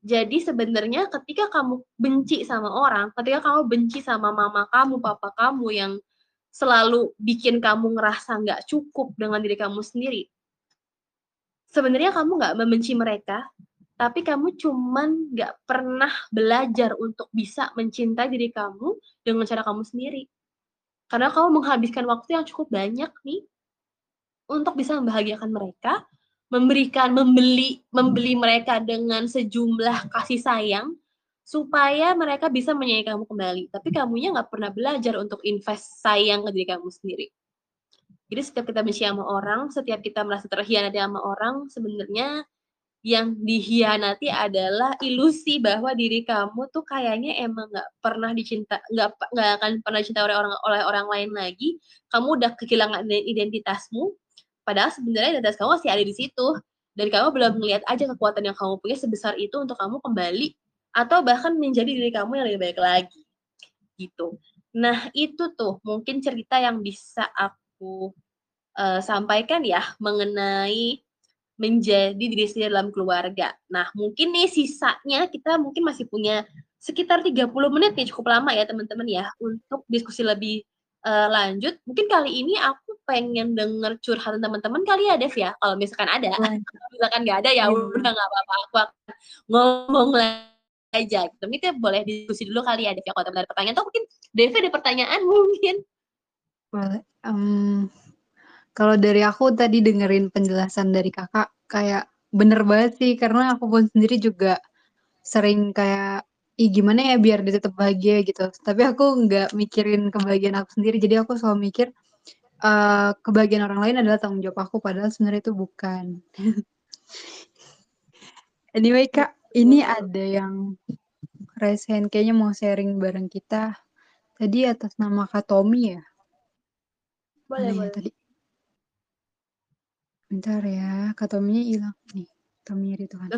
Jadi sebenarnya ketika kamu benci sama orang, ketika kamu benci sama mama kamu, papa kamu yang selalu bikin kamu ngerasa nggak cukup dengan diri kamu sendiri, sebenarnya kamu nggak membenci mereka, tapi kamu cuman nggak pernah belajar untuk bisa mencintai diri kamu dengan cara kamu sendiri. Karena kamu menghabiskan waktu yang cukup banyak nih untuk bisa membahagiakan mereka, memberikan membeli membeli mereka dengan sejumlah kasih sayang supaya mereka bisa menyayangi kamu kembali. Tapi kamunya nggak pernah belajar untuk invest sayang ke diri kamu sendiri. Jadi setiap kita benci sama orang, setiap kita merasa terhianati sama orang, sebenarnya yang dihianati adalah ilusi bahwa diri kamu tuh kayaknya emang nggak pernah dicinta nggak nggak akan pernah dicinta oleh orang oleh orang lain lagi kamu udah kehilangan identitasmu padahal sebenarnya identitas kamu masih ada di situ dan kamu belum melihat aja kekuatan yang kamu punya sebesar itu untuk kamu kembali atau bahkan menjadi diri kamu yang lebih baik lagi gitu nah itu tuh mungkin cerita yang bisa aku uh, sampaikan ya mengenai menjadi diri sendiri dalam keluarga. Nah, mungkin nih sisanya kita mungkin masih punya sekitar 30 menit nih cukup lama ya teman-teman ya untuk diskusi lebih uh, lanjut. Mungkin kali ini aku pengen denger curhatan teman-teman kali ya Dev ya. Kalau misalkan ada, kalau [laughs] misalkan nggak ada ya iya. udah nggak apa-apa. Aku akan ngomong aja. Gitu. Mungkin boleh diskusi dulu kali ya Dev kalau teman ada pertanyaan. Atau mungkin Dev ada pertanyaan [laughs] mungkin. Boleh. Um, kalau dari aku tadi dengerin penjelasan dari kakak, kayak bener banget sih, karena aku pun sendiri juga sering kayak, ih gimana ya biar dia tetap bahagia gitu. Tapi aku nggak mikirin kebahagiaan aku sendiri, jadi aku selalu mikir, uh, kebahagiaan orang lain adalah tanggung jawab aku, padahal sebenarnya itu bukan. [laughs] Anyway Kak, ini ada yang raise kayaknya mau sharing bareng kita. Tadi atas nama Kak Tommy ya? Boleh, boleh. tadi? Bentar ya, Kak Tommy hilang nih. Tommy itu kan.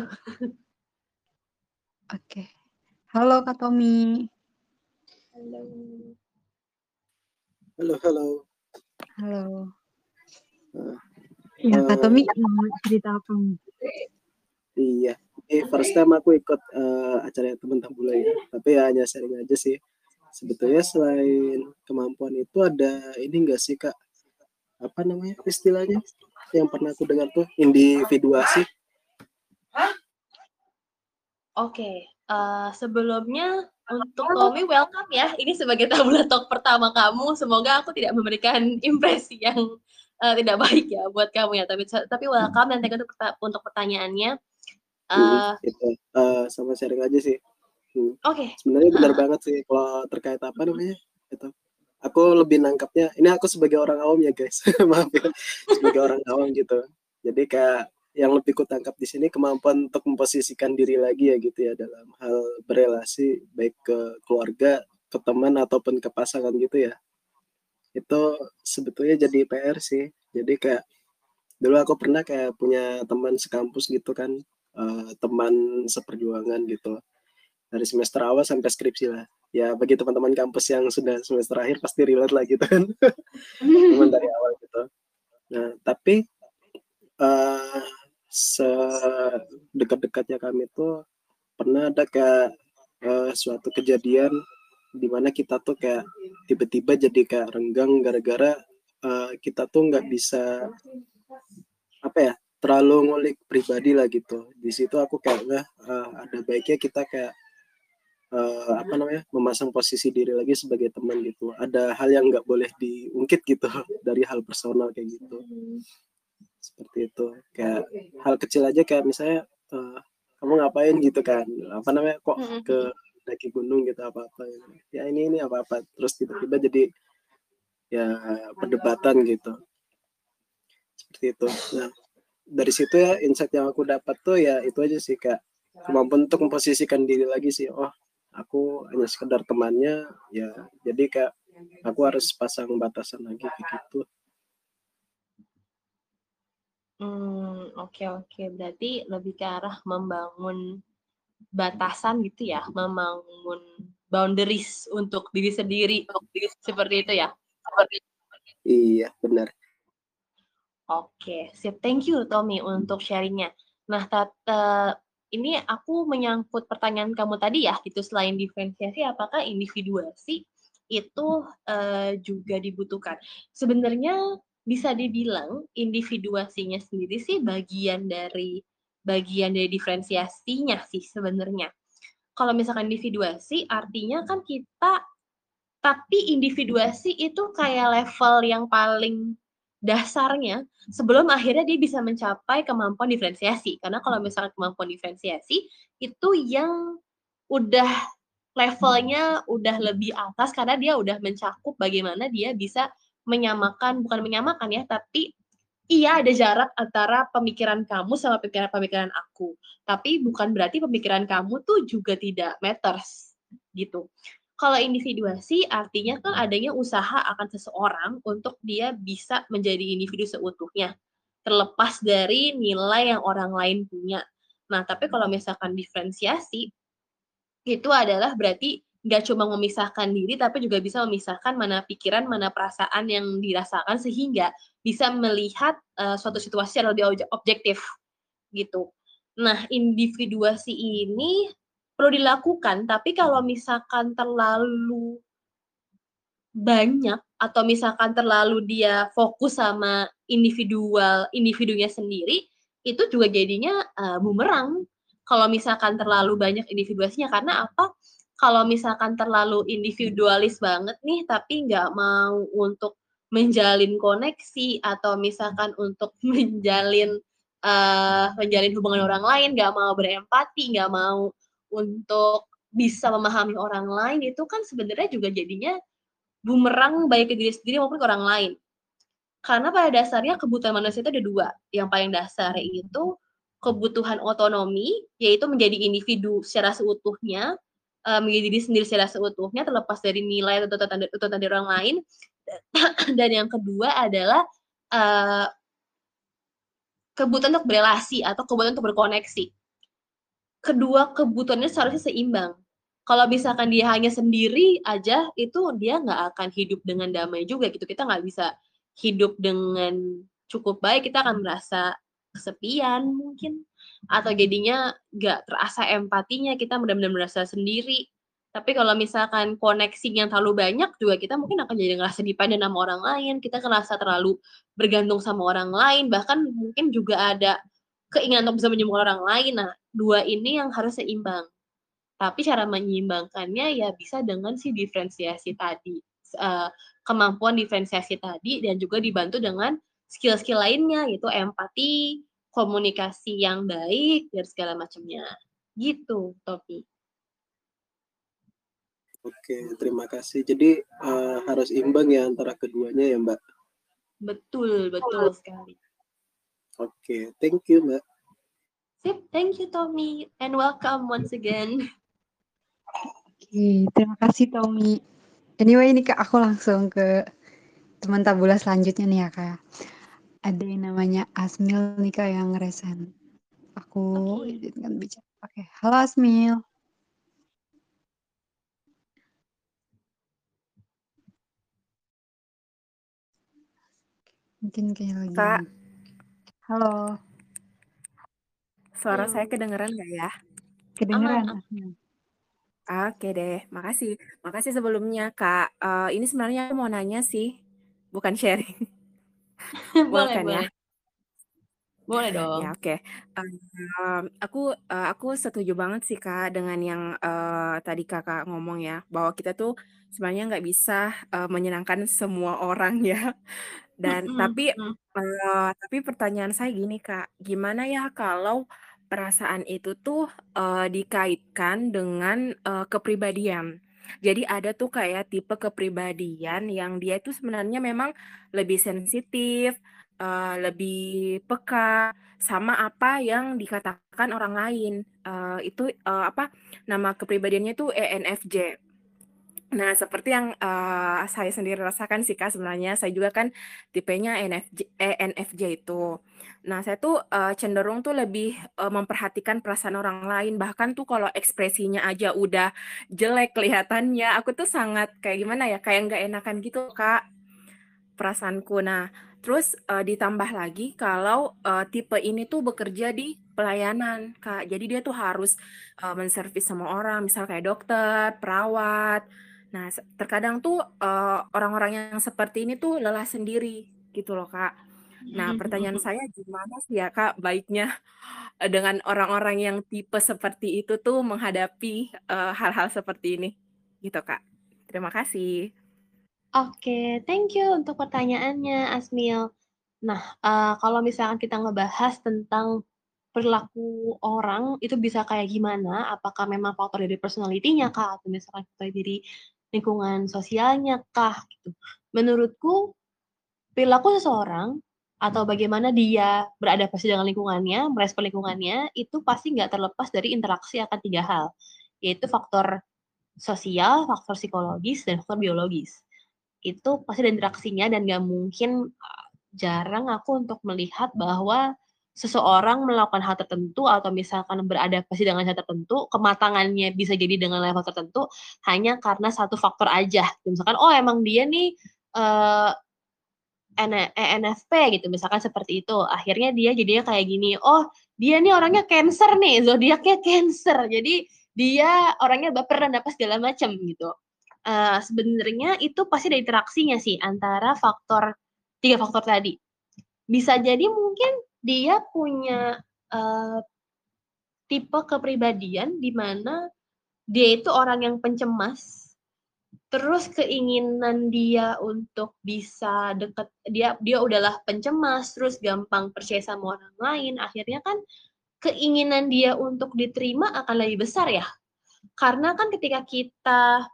Oke. Halo Kak Tommy. Halo. Halo, halo. Halo. Uh, ya, Kak Tommy mau cerita apa nih? Iya. Eh, first time aku ikut uh, acara teman Tambula ya. Tapi ya hanya sharing aja sih. Sebetulnya selain kemampuan itu ada ini enggak sih Kak? Apa namanya istilahnya? yang pernah aku dengar tuh individuasi. Oke, okay. uh, eh, sebelumnya untuk Tommy welcome ya. Ini sebagai tabula talk pertama kamu. Semoga aku tidak memberikan [laughs] impresi yang uh, tidak baik ya buat kamu ya. Tapi tapi welcome dan thank you untuk, untuk pertanyaannya. Uh, itu uh, sama sharing aja sih. Hmm. Oke. Okay. Sebenarnya benar uh. banget sih kalau terkait apa namanya itu aku lebih nangkapnya ini aku sebagai orang awam ya guys [laughs] maaf ya sebagai orang awam gitu jadi kayak yang lebih ku tangkap di sini kemampuan untuk memposisikan diri lagi ya gitu ya dalam hal berelasi baik ke keluarga ke teman ataupun ke pasangan gitu ya itu sebetulnya jadi PR sih jadi kayak dulu aku pernah kayak punya teman sekampus gitu kan uh, teman seperjuangan gitu. Dari semester awal sampai skripsi lah. Ya bagi teman-teman kampus yang sudah semester akhir pasti relate lah gitu kan. [laughs] Teman dari awal gitu. Nah tapi uh, sedekat-dekatnya kami tuh pernah ada kayak uh, suatu kejadian di mana kita tuh kayak tiba-tiba jadi kayak renggang gara-gara uh, kita tuh nggak bisa apa ya terlalu ngulik pribadi lah gitu. Di situ aku kayak nggak uh, ada baiknya kita kayak uh, apa namanya memasang posisi diri lagi sebagai teman gitu. Ada hal yang nggak boleh diungkit gitu [laughs] dari hal personal kayak gitu. Seperti itu. Kayak hal kecil aja kayak misalnya uh, kamu ngapain gitu kan? Apa namanya kok ke daki gunung gitu apa apa ya ini ini apa apa terus tiba-tiba jadi ya perdebatan gitu. Seperti itu. Nah dari situ ya insight yang aku dapat tuh ya itu aja sih kak. Kemampuan untuk memposisikan diri lagi sih oh aku hanya sekedar temannya ya jadi kayak aku harus pasang batasan lagi kayak gitu. Hmm oke okay, oke. Okay. berarti lebih ke arah membangun batasan gitu ya membangun boundaries untuk diri sendiri seperti itu ya? Seperti iya benar oke sip thank you Tommy untuk sharingnya nah tata ini aku menyangkut pertanyaan kamu tadi ya, itu selain diferensiasi, apakah individuasi itu uh, juga dibutuhkan? Sebenarnya bisa dibilang individuasinya sendiri sih bagian dari bagian dari diferensiasinya sih sebenarnya. Kalau misalkan individuasi artinya kan kita tapi individuasi itu kayak level yang paling dasarnya sebelum akhirnya dia bisa mencapai kemampuan diferensiasi. Karena kalau misalnya kemampuan diferensiasi itu yang udah levelnya udah lebih atas karena dia udah mencakup bagaimana dia bisa menyamakan bukan menyamakan ya tapi iya ada jarak antara pemikiran kamu sama pemikiran-pemikiran aku tapi bukan berarti pemikiran kamu tuh juga tidak matters gitu kalau individuasi artinya kan adanya usaha akan seseorang untuk dia bisa menjadi individu seutuhnya, terlepas dari nilai yang orang lain punya. Nah, tapi kalau misalkan diferensiasi, itu adalah berarti nggak cuma memisahkan diri, tapi juga bisa memisahkan mana pikiran, mana perasaan yang dirasakan, sehingga bisa melihat uh, suatu situasi secara lebih objektif. gitu. Nah, individuasi ini perlu dilakukan, tapi kalau misalkan terlalu banyak atau misalkan terlalu dia fokus sama individual individunya sendiri, itu juga jadinya uh, bumerang. Kalau misalkan terlalu banyak individuasinya, karena apa? Kalau misalkan terlalu individualis banget nih, tapi nggak mau untuk menjalin koneksi atau misalkan untuk [laughs] menjalin uh, menjalin hubungan orang lain, nggak mau berempati, nggak mau untuk bisa memahami orang lain itu kan sebenarnya juga jadinya bumerang baik ke diri sendiri maupun ke orang lain. Karena pada dasarnya kebutuhan manusia itu ada dua. Yang paling dasar itu kebutuhan otonomi, yaitu menjadi individu secara seutuhnya, uh, menjadi diri sendiri secara seutuhnya, terlepas dari nilai atau tuntutan dari orang lain. [clears throat] Dan yang kedua adalah uh, kebutuhan untuk berelasi atau kebutuhan untuk berkoneksi. Kedua kebutuhannya seharusnya seimbang. Kalau misalkan dia hanya sendiri aja, itu dia nggak akan hidup dengan damai juga gitu. Kita nggak bisa hidup dengan cukup baik, kita akan merasa kesepian mungkin. Atau jadinya nggak terasa empatinya, kita benar-benar merasa sendiri. Tapi kalau misalkan koneksi yang terlalu banyak juga kita mungkin akan jadi ngerasa dipandang sama orang lain, kita ngerasa terlalu bergantung sama orang lain, bahkan mungkin juga ada keinginan untuk bisa menyembuhkan orang lain. Nah, dua ini yang harus seimbang. Tapi cara menyeimbangkannya ya bisa dengan si diferensiasi tadi. Uh, kemampuan diferensiasi tadi dan juga dibantu dengan skill-skill lainnya yaitu empati, komunikasi yang baik dan segala macamnya. Gitu, Topi. Oke, terima kasih. Jadi uh, harus imbang ya antara keduanya ya, Mbak. Betul, betul sekali. Oke, thank you, Mbak. Sip, thank you Tommy and welcome once again. Oke, terima kasih Tommy. Anyway, ini Kak aku langsung ke teman tabula selanjutnya nih ya Kak. Ada yang namanya Asmil nih Kak yang resen. Aku okay. izinkan bicara. Oke, halo Asmil. Mungkin kayak lagi. Kak. Halo. Suara Halo. saya kedengeran nggak ya? Kedengeran. Oke deh, makasih. Makasih sebelumnya Kak. Uh, ini sebenarnya aku mau nanya sih, bukan sharing. [laughs] boleh, kan boleh. ya? Boleh [laughs] dong. Ya, oke. Um, aku uh, aku setuju banget sih Kak dengan yang uh, tadi Kakak ngomong ya, bahwa kita tuh sebenarnya nggak bisa uh, menyenangkan semua orang ya. Dan mm-hmm. tapi uh, tapi pertanyaan saya gini Kak, gimana ya kalau perasaan itu tuh uh, dikaitkan dengan uh, kepribadian. Jadi ada tuh kayak tipe kepribadian yang dia itu sebenarnya memang lebih sensitif, uh, lebih peka sama apa yang dikatakan orang lain. Uh, itu uh, apa nama kepribadiannya tuh ENFJ. Nah, seperti yang uh, saya sendiri rasakan sih Kak, sebenarnya saya juga kan tipenya ENFJ, ENFJ itu. Nah, saya tuh uh, cenderung tuh lebih uh, memperhatikan perasaan orang lain, bahkan tuh kalau ekspresinya aja udah jelek kelihatannya, aku tuh sangat kayak gimana ya, kayak nggak enakan gitu Kak, perasaanku. Nah, terus uh, ditambah lagi kalau uh, tipe ini tuh bekerja di pelayanan Kak, jadi dia tuh harus uh, menservis semua orang, misal kayak dokter, perawat, Nah, terkadang tuh uh, orang-orang yang seperti ini tuh lelah sendiri gitu loh, Kak. Nah, pertanyaan saya gimana sih ya, Kak, baiknya uh, [laughs] dengan orang-orang yang tipe seperti itu tuh menghadapi hal hal-hal seperti ini, gitu, Kak. Terima kasih. Oke, thank you untuk pertanyaannya, Asmil. Nah, uh, kalau misalkan kita ngebahas tentang perilaku orang itu bisa kayak gimana? Apakah memang faktor dari personality-nya kak? Atau misalkan faktor dari lingkungan sosialnya kah gitu. Menurutku perilaku seseorang atau bagaimana dia beradaptasi dengan lingkungannya, merespon lingkungannya, itu pasti nggak terlepas dari interaksi akan tiga hal, yaitu faktor sosial, faktor psikologis, dan faktor biologis. Itu pasti ada interaksinya dan nggak mungkin jarang aku untuk melihat bahwa seseorang melakukan hal tertentu atau misalkan beradaptasi dengan hal tertentu, kematangannya bisa jadi dengan level tertentu hanya karena satu faktor aja. Misalkan oh emang dia nih uh, ENFP gitu, misalkan seperti itu. Akhirnya dia jadinya kayak gini. Oh, dia nih orangnya cancer nih, zodiaknya cancer. Jadi dia orangnya baper dan apa segala macam gitu. Uh, sebenarnya itu pasti ada interaksinya sih antara faktor tiga faktor tadi. Bisa jadi mungkin dia punya uh, tipe kepribadian di mana dia itu orang yang pencemas terus keinginan dia untuk bisa deket dia dia udahlah pencemas terus gampang percaya sama orang lain. Akhirnya kan keinginan dia untuk diterima akan lebih besar ya. Karena kan ketika kita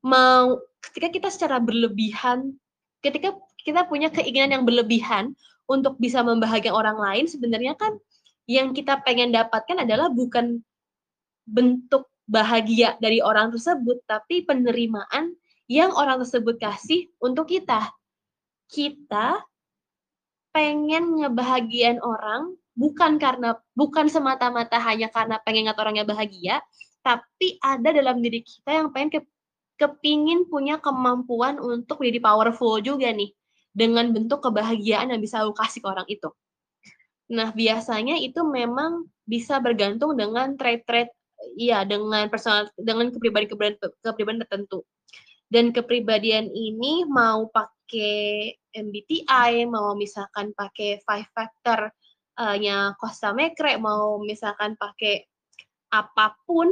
mau ketika kita secara berlebihan ketika kita punya keinginan yang berlebihan untuk bisa membahagiakan orang lain sebenarnya kan yang kita pengen dapatkan adalah bukan bentuk bahagia dari orang tersebut, tapi penerimaan yang orang tersebut kasih untuk kita. Kita pengen ngebahagian orang bukan karena bukan semata-mata hanya karena pengen ngat orangnya bahagia, tapi ada dalam diri kita yang pengen ke, kepingin punya kemampuan untuk menjadi powerful juga nih dengan bentuk kebahagiaan yang bisa aku kasih ke orang itu. Nah, biasanya itu memang bisa bergantung dengan trait-trait iya dengan personal dengan kepribadian kepribadian tertentu dan kepribadian ini mau pakai MBTI mau misalkan pakai five factor uh, nya Costa Mekre mau misalkan pakai apa pun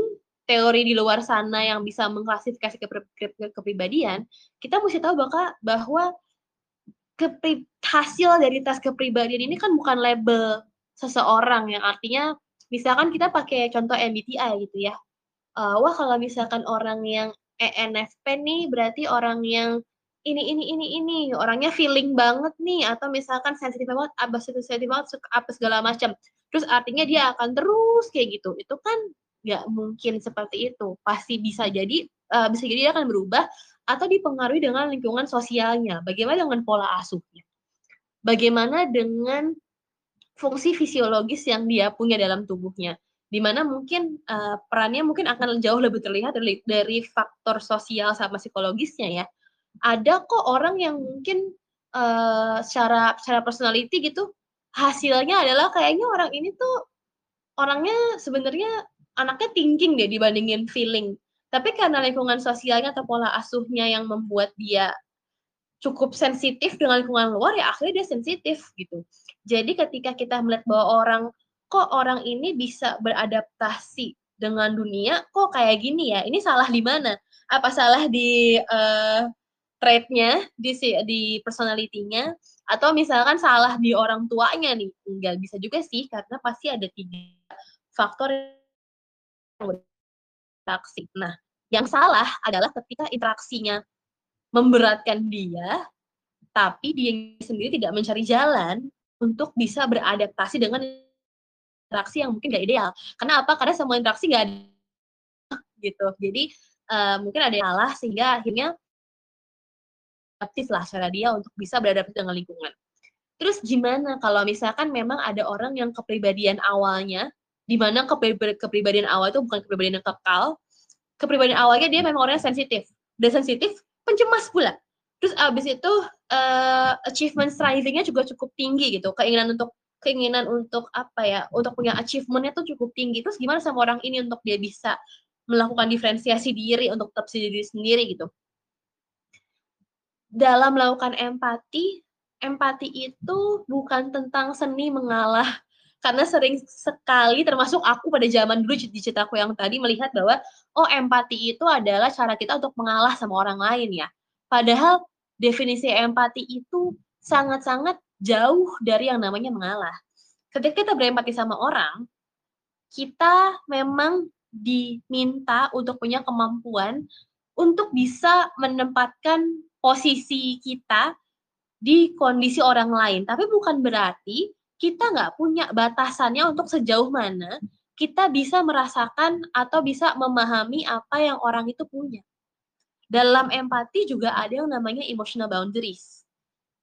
teori di luar sana yang bisa mengklasifikasi kepribadian kita mesti tahu bahwa bahwa kepri hasil dari tes kepribadian ini kan bukan label seseorang yang artinya misalkan kita pakai contoh MBTI gitu ya. Uh, wah kalau misalkan orang yang ENFP nih berarti orang yang ini ini ini ini orangnya feeling banget nih atau misalkan sensitif banget apa sensitif banget apa segala macam. Terus artinya dia akan terus kayak gitu. Itu kan nggak mungkin seperti itu. Pasti bisa jadi uh, bisa jadi dia akan berubah atau dipengaruhi dengan lingkungan sosialnya bagaimana dengan pola asuhnya bagaimana dengan fungsi fisiologis yang dia punya dalam tubuhnya di mana mungkin uh, perannya mungkin akan jauh lebih terlihat dari, dari faktor sosial sama psikologisnya ya. Ada kok orang yang mungkin uh, secara secara personality gitu hasilnya adalah kayaknya orang ini tuh orangnya sebenarnya anaknya thinking deh dibandingin feeling. Tapi karena lingkungan sosialnya atau pola asuhnya yang membuat dia cukup sensitif dengan lingkungan luar ya akhirnya dia sensitif gitu. Jadi ketika kita melihat bahwa orang kok orang ini bisa beradaptasi dengan dunia, kok kayak gini ya? Ini salah di mana? Apa salah di uh, trait-nya, di di personality-nya atau misalkan salah di orang tuanya nih? Enggak bisa juga sih karena pasti ada tiga faktor yang berinteraksi. Nah, yang salah adalah ketika interaksinya memberatkan dia, tapi dia sendiri tidak mencari jalan untuk bisa beradaptasi dengan interaksi yang mungkin gak ideal. Kenapa? Karena semua interaksi gak ada gitu. Jadi uh, mungkin ada yang salah sehingga akhirnya aktif lah cara dia untuk bisa beradaptasi dengan lingkungan. Terus gimana kalau misalkan memang ada orang yang kepribadian awalnya, di mana kepribadian awal itu bukan kepribadian yang kekal, kepribadian awalnya dia memang orang yang sensitif. Dan sensitif, pencemas pula. Terus abis itu uh, achievement strivingnya juga cukup tinggi gitu. Keinginan untuk keinginan untuk apa ya, untuk punya achievementnya tuh cukup tinggi. Terus gimana sama orang ini untuk dia bisa melakukan diferensiasi diri untuk tetap diri sendiri gitu. Dalam melakukan empati, empati itu bukan tentang seni mengalah karena sering sekali termasuk aku pada zaman dulu di ceritaku yang tadi melihat bahwa oh empati itu adalah cara kita untuk mengalah sama orang lain ya. Padahal definisi empati itu sangat-sangat jauh dari yang namanya mengalah. Ketika kita berempati sama orang, kita memang diminta untuk punya kemampuan untuk bisa menempatkan posisi kita di kondisi orang lain. Tapi bukan berarti kita nggak punya batasannya untuk sejauh mana kita bisa merasakan atau bisa memahami apa yang orang itu punya. Dalam empati juga ada yang namanya emotional boundaries.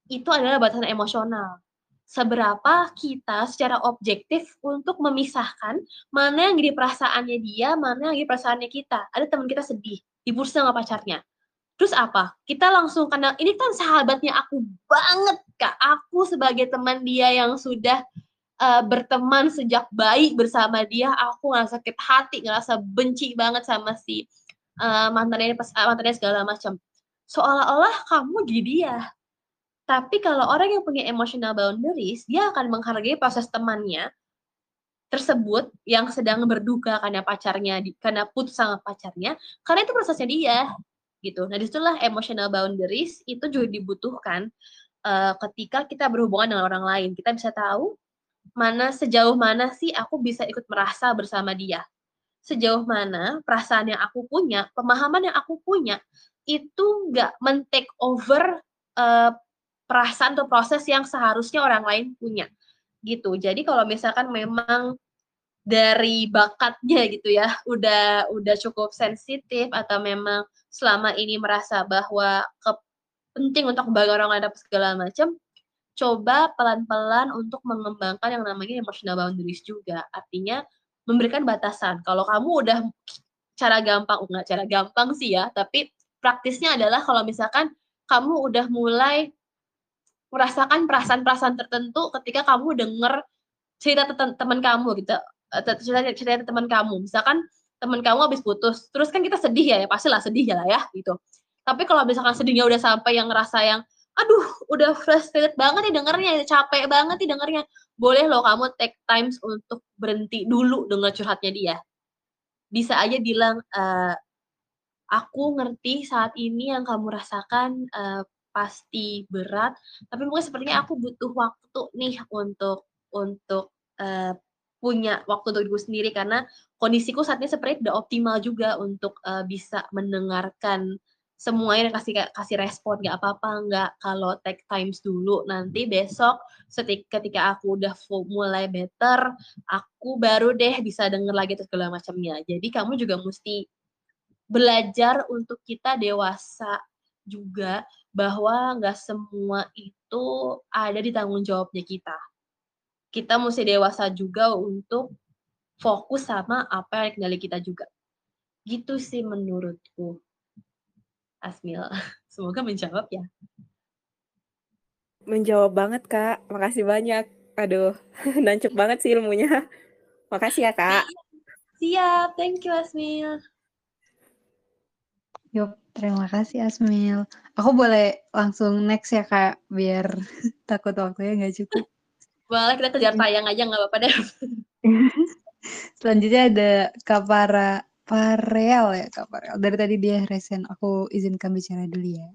Itu adalah batasan emosional. Seberapa kita secara objektif untuk memisahkan mana yang jadi perasaannya dia, mana yang jadi perasaannya kita. Ada teman kita sedih, diputus sama pacarnya. Terus apa? Kita langsung karena ini kan sahabatnya aku banget, Kak. Aku sebagai teman dia yang sudah uh, berteman sejak bayi bersama dia, aku ngerasa sakit hati, ngerasa benci banget sama si uh, mantannya pas uh, mantannya segala macam. Seolah-olah kamu jadi dia. Tapi kalau orang yang punya emotional boundaries, dia akan menghargai proses temannya tersebut yang sedang berduka karena pacarnya karena putus sama pacarnya karena itu prosesnya dia gitu. Nah di situlah emotional boundaries itu juga dibutuhkan uh, ketika kita berhubungan dengan orang lain. Kita bisa tahu mana sejauh mana sih aku bisa ikut merasa bersama dia. Sejauh mana perasaan yang aku punya pemahaman yang aku punya itu nggak men-take over uh, perasaan atau proses yang seharusnya orang lain punya. Gitu. Jadi kalau misalkan memang dari bakatnya gitu ya, udah udah cukup sensitif atau memang selama ini merasa bahwa ke, penting untuk bagi orang lain segala macam, coba pelan-pelan untuk mengembangkan yang namanya emotional boundaries juga. Artinya memberikan batasan. Kalau kamu udah cara gampang, enggak cara gampang sih ya, tapi praktisnya adalah kalau misalkan kamu udah mulai merasakan perasaan-perasaan tertentu ketika kamu denger cerita teman kamu gitu cerita cerita teman kamu. Misalkan teman kamu habis putus terus kan kita sedih ya ya pastilah sedih ya lah ya gitu. Tapi kalau misalkan sedihnya udah sampai yang ngerasa yang aduh udah frustrated banget nih dengernya capek banget nih dengernya. Boleh loh kamu take times untuk berhenti dulu dengan curhatnya dia. Bisa aja bilang uh, aku ngerti saat ini yang kamu rasakan uh, pasti berat, tapi mungkin sepertinya aku butuh waktu nih untuk untuk uh, punya waktu untuk diriku sendiri karena kondisiku saat ini seperti tidak optimal juga untuk uh, bisa mendengarkan semuanya dan kasih kasih respon. Nggak apa-apa nggak. Kalau take times dulu nanti besok ketika ketika aku udah mulai better aku baru deh bisa denger lagi terus segala macamnya. Jadi kamu juga mesti belajar untuk kita dewasa juga bahwa nggak semua itu ada di tanggung jawabnya kita. Kita mesti dewasa juga untuk fokus sama apa yang kendali kita juga. Gitu sih menurutku. Asmil, [laughs] semoga menjawab ya. Menjawab banget, Kak. Makasih banyak. Aduh, [laughs] nancep banget sih ilmunya. Makasih ya, Kak. Siap, thank you Asmil. Yuk, terima kasih Asmil. Aku boleh langsung next ya Kak, biar [laughs] takut waktunya nggak cukup. Boleh, kita kejar tayang aja nggak apa-apa deh. [laughs] Selanjutnya ada Kak Para, Parel ya Kak Parel. Dari tadi dia resen, aku izinkan bicara dulu ya.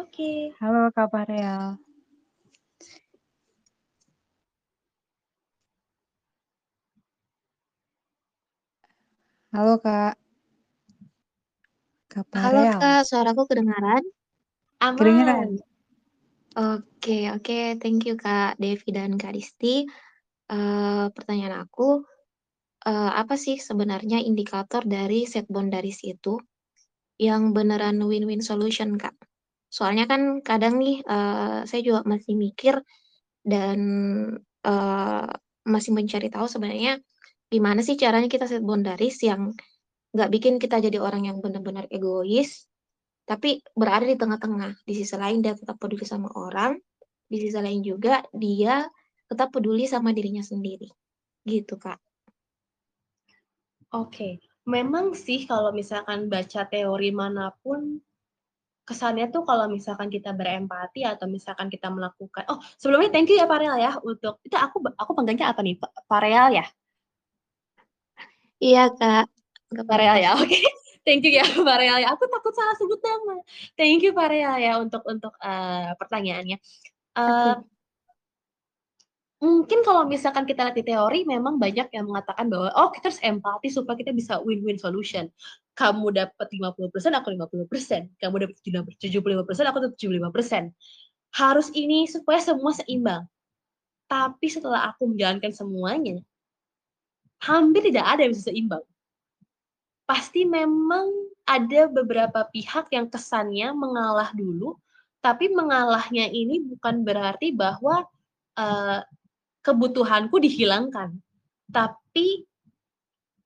Oke. Okay. Halo Kak Parel. Halo Kak. Halo Kak, suaraku kedengaran? Aman. Kedengaran. Oke, oke. Thank you Kak Devi dan Kak Risti. Uh, pertanyaan aku, uh, apa sih sebenarnya indikator dari set boundaries itu yang beneran win-win solution Kak? Soalnya kan kadang nih uh, saya juga masih mikir dan uh, masih mencari tahu sebenarnya gimana sih caranya kita set boundaries yang nggak bikin kita jadi orang yang benar-benar egois, tapi berada di tengah-tengah. Di sisi lain dia tetap peduli sama orang, di sisi lain juga dia tetap peduli sama dirinya sendiri. Gitu, Kak. Oke, memang sih kalau misalkan baca teori mana pun kesannya tuh kalau misalkan kita berempati atau misalkan kita melakukan oh sebelumnya thank you ya Parel ya untuk itu aku aku panggilnya apa nih Parel ya iya kak Pak Real ya, oke. Okay. Thank you ya [laughs] Pak Real ya. Aku takut salah sebut nama. Thank you Pak Real ya untuk untuk uh, pertanyaannya. Uh, mungkin kalau misalkan kita lihat di teori memang banyak yang mengatakan bahwa oh kita harus empati supaya kita bisa win-win solution. Kamu dapat 50%, aku 50%. Kamu dapat 75%, aku dapat 75%. Harus ini supaya semua seimbang. Tapi setelah aku menjalankan semuanya, hampir tidak ada yang bisa seimbang pasti memang ada beberapa pihak yang kesannya mengalah dulu, tapi mengalahnya ini bukan berarti bahwa uh, kebutuhanku dihilangkan, tapi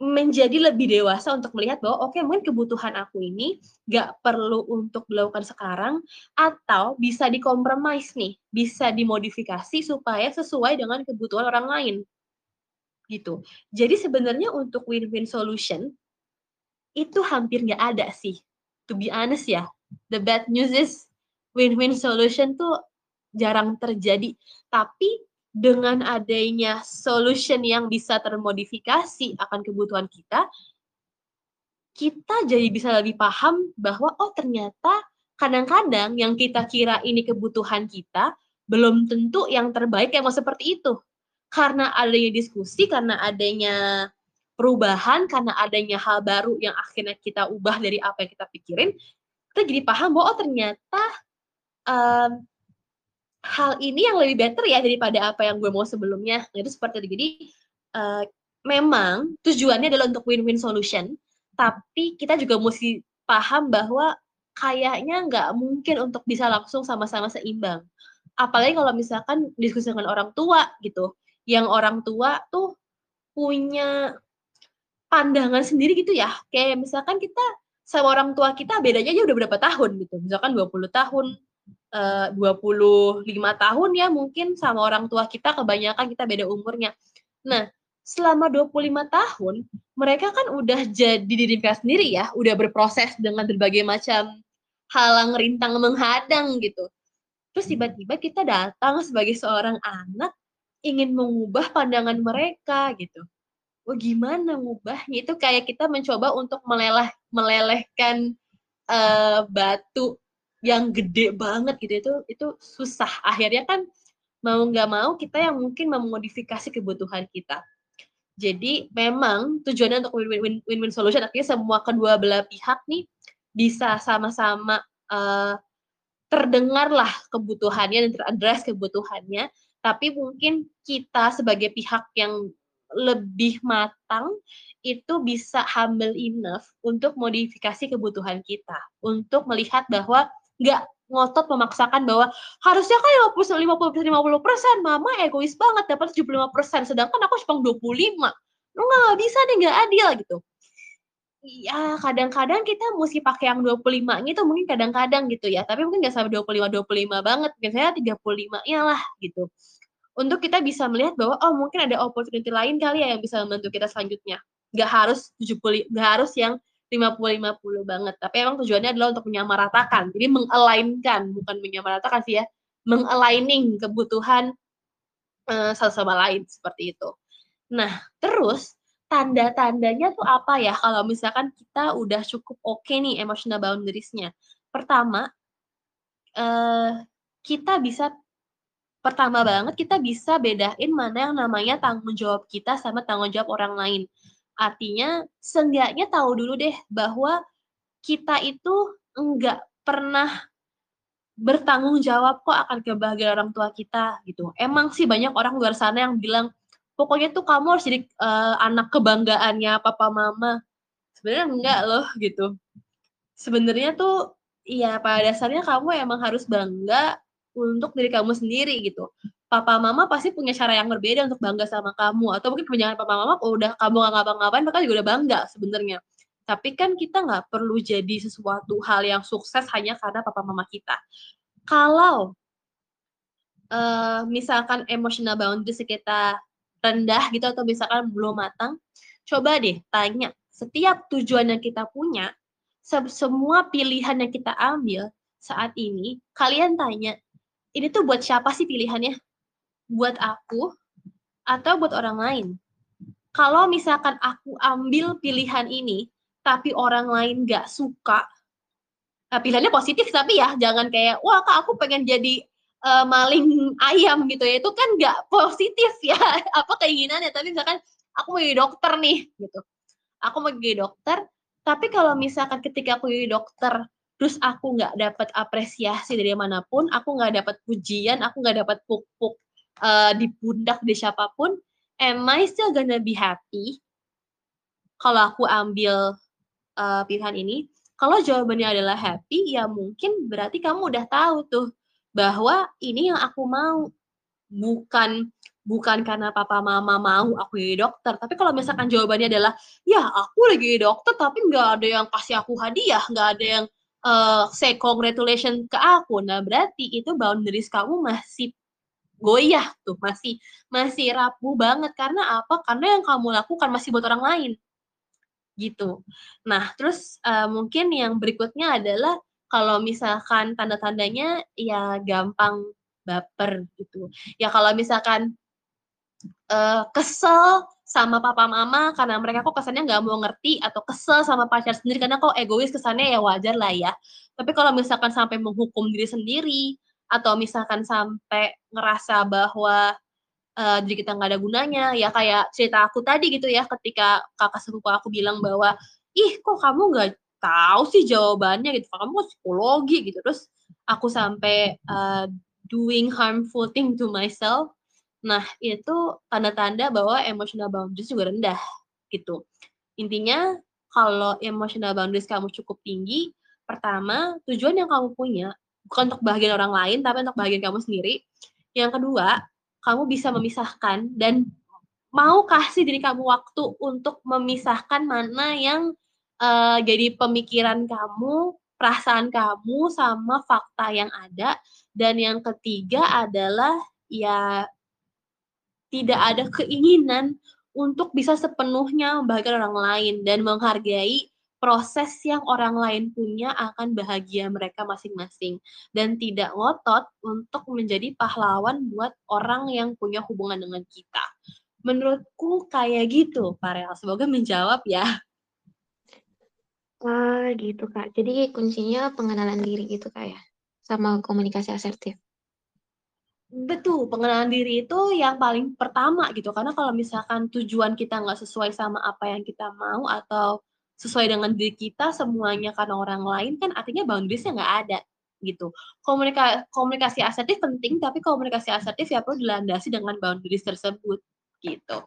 menjadi lebih dewasa untuk melihat bahwa oke okay, mungkin kebutuhan aku ini gak perlu untuk dilakukan sekarang atau bisa dikompromis nih, bisa dimodifikasi supaya sesuai dengan kebutuhan orang lain. Gitu. Jadi sebenarnya untuk win-win solution itu hampir nggak ada sih. To be honest ya, the bad news is win-win solution tuh jarang terjadi. Tapi dengan adanya solution yang bisa termodifikasi akan kebutuhan kita, kita jadi bisa lebih paham bahwa oh ternyata kadang-kadang yang kita kira ini kebutuhan kita belum tentu yang terbaik emang seperti itu. Karena adanya diskusi, karena adanya perubahan, karena adanya hal baru yang akhirnya kita ubah dari apa yang kita pikirin, kita jadi paham bahwa oh ternyata um, hal ini yang lebih better ya daripada apa yang gue mau sebelumnya. Nah, itu seperti itu. Jadi uh, memang tujuannya adalah untuk win-win solution, tapi kita juga mesti paham bahwa kayaknya nggak mungkin untuk bisa langsung sama-sama seimbang. Apalagi kalau misalkan diskusi dengan orang tua gitu, yang orang tua tuh punya pandangan sendiri gitu ya. Kayak misalkan kita sama orang tua kita bedanya aja udah berapa tahun gitu. Misalkan 20 tahun, Eh, uh, 25 tahun ya mungkin sama orang tua kita kebanyakan kita beda umurnya. Nah, selama 25 tahun mereka kan udah jadi diri mereka sendiri ya, udah berproses dengan berbagai macam halang rintang menghadang gitu. Terus tiba-tiba kita datang sebagai seorang anak ingin mengubah pandangan mereka gitu. Wah gimana ngubahnya? Itu kayak kita mencoba untuk meleleh melelehkan uh, batu yang gede banget gitu. Itu itu susah. Akhirnya kan mau nggak mau kita yang mungkin memodifikasi kebutuhan kita. Jadi memang tujuannya untuk win-win solution artinya semua kedua belah pihak nih bisa sama-sama uh, terdengarlah kebutuhannya dan teraddress kebutuhannya. Tapi mungkin kita sebagai pihak yang lebih matang itu bisa humble enough untuk modifikasi kebutuhan kita. Untuk melihat bahwa nggak ngotot memaksakan bahwa harusnya kan 50 50 50 persen. Mama egois banget dapat 75 persen sedangkan aku cuma 25 lu nggak bisa deh nggak adil gitu. Ya kadang-kadang kita mesti pakai yang 25 itu mungkin kadang-kadang gitu ya. Tapi mungkin nggak sampai 25 25 banget. Biasanya 35 nya lah gitu untuk kita bisa melihat bahwa oh mungkin ada opportunity lain kali ya yang bisa membantu kita selanjutnya nggak harus 70 nggak harus yang 50-50 banget. Tapi emang tujuannya adalah untuk menyamaratakan. Jadi mengelainkan, bukan menyamaratakan sih ya. Mengaligning kebutuhan uh, satu sama lain seperti itu. Nah, terus tanda-tandanya tuh apa ya kalau misalkan kita udah cukup oke okay nih emotional boundariesnya. Pertama, uh, kita bisa pertama banget kita bisa bedain mana yang namanya tanggung jawab kita sama tanggung jawab orang lain. Artinya seenggaknya tahu dulu deh bahwa kita itu enggak pernah bertanggung jawab kok akan kebahagiaan orang tua kita gitu. Emang sih banyak orang luar sana yang bilang pokoknya tuh kamu harus jadi uh, anak kebanggaannya papa mama. Sebenarnya enggak loh gitu. Sebenarnya tuh ya pada dasarnya kamu emang harus bangga untuk diri kamu sendiri gitu. Papa mama pasti punya cara yang berbeda untuk bangga sama kamu atau mungkin kebanyakan papa mama oh, udah kamu nggak ngapa-ngapain mereka juga udah bangga sebenarnya. Tapi kan kita nggak perlu jadi sesuatu hal yang sukses hanya karena papa mama kita. Kalau uh, misalkan emotional boundaries kita rendah gitu atau misalkan belum matang coba deh tanya setiap tujuan yang kita punya semua pilihan yang kita ambil saat ini kalian tanya ini tuh buat siapa sih pilihannya? Buat aku atau buat orang lain. Kalau misalkan aku ambil pilihan ini, tapi orang lain gak suka, nah pilihannya positif tapi ya jangan kayak wah kak aku pengen jadi uh, maling ayam gitu ya. Itu kan gak positif ya [laughs] apa keinginannya? Tapi misalkan aku mau jadi dokter nih gitu. Aku mau jadi dokter tapi kalau misalkan ketika aku jadi dokter terus aku nggak dapat apresiasi dari mana pun aku nggak dapat pujian aku nggak dapat puk-puk uh, di pundak di siapa pun, am I still gonna be happy kalau aku ambil uh, pilihan ini? Kalau jawabannya adalah happy, ya mungkin berarti kamu udah tahu tuh bahwa ini yang aku mau, bukan bukan karena papa mama mau aku jadi dokter. Tapi kalau misalkan jawabannya adalah, ya aku lagi dokter tapi nggak ada yang kasih aku hadiah, nggak ada yang uh, say congratulation ke aku. Nah berarti itu boundaries kamu masih goyah tuh, masih masih rapuh banget. Karena apa? Karena yang kamu lakukan masih buat orang lain gitu. Nah, terus uh, mungkin yang berikutnya adalah kalau misalkan tanda-tandanya ya gampang baper gitu. Ya kalau misalkan uh, kesel sama papa mama karena mereka kok kesannya nggak mau ngerti atau kesel sama pacar sendiri karena kok egois kesannya ya wajar lah ya. Tapi kalau misalkan sampai menghukum diri sendiri atau misalkan sampai ngerasa bahwa uh, diri kita nggak ada gunanya ya kayak cerita aku tadi gitu ya ketika kakak sepupu aku bilang bahwa ih kok kamu nggak tahu sih jawabannya gitu kamu kok psikologi gitu terus aku sampai uh, doing harmful thing to myself Nah, itu tanda-tanda bahwa emotional boundaries juga rendah gitu. Intinya kalau emotional boundaries kamu cukup tinggi, pertama, tujuan yang kamu punya bukan untuk bahagian orang lain, tapi untuk bahagian kamu sendiri. Yang kedua, kamu bisa memisahkan dan mau kasih diri kamu waktu untuk memisahkan mana yang uh, jadi pemikiran kamu, perasaan kamu sama fakta yang ada. Dan yang ketiga adalah ya tidak ada keinginan untuk bisa sepenuhnya membahagiakan orang lain dan menghargai proses yang orang lain punya akan bahagia mereka masing-masing dan tidak ngotot untuk menjadi pahlawan buat orang yang punya hubungan dengan kita. Menurutku kayak gitu, Parel. Semoga menjawab ya. Wah, gitu Kak. Jadi kuncinya pengenalan diri gitu Kak ya, sama komunikasi asertif. Betul, pengenalan diri itu yang paling pertama gitu, karena kalau misalkan tujuan kita nggak sesuai sama apa yang kita mau atau sesuai dengan diri kita semuanya karena orang lain kan artinya boundaries-nya nggak ada gitu. Komunika komunikasi asertif penting, tapi komunikasi asertif ya perlu dilandasi dengan boundaries tersebut gitu.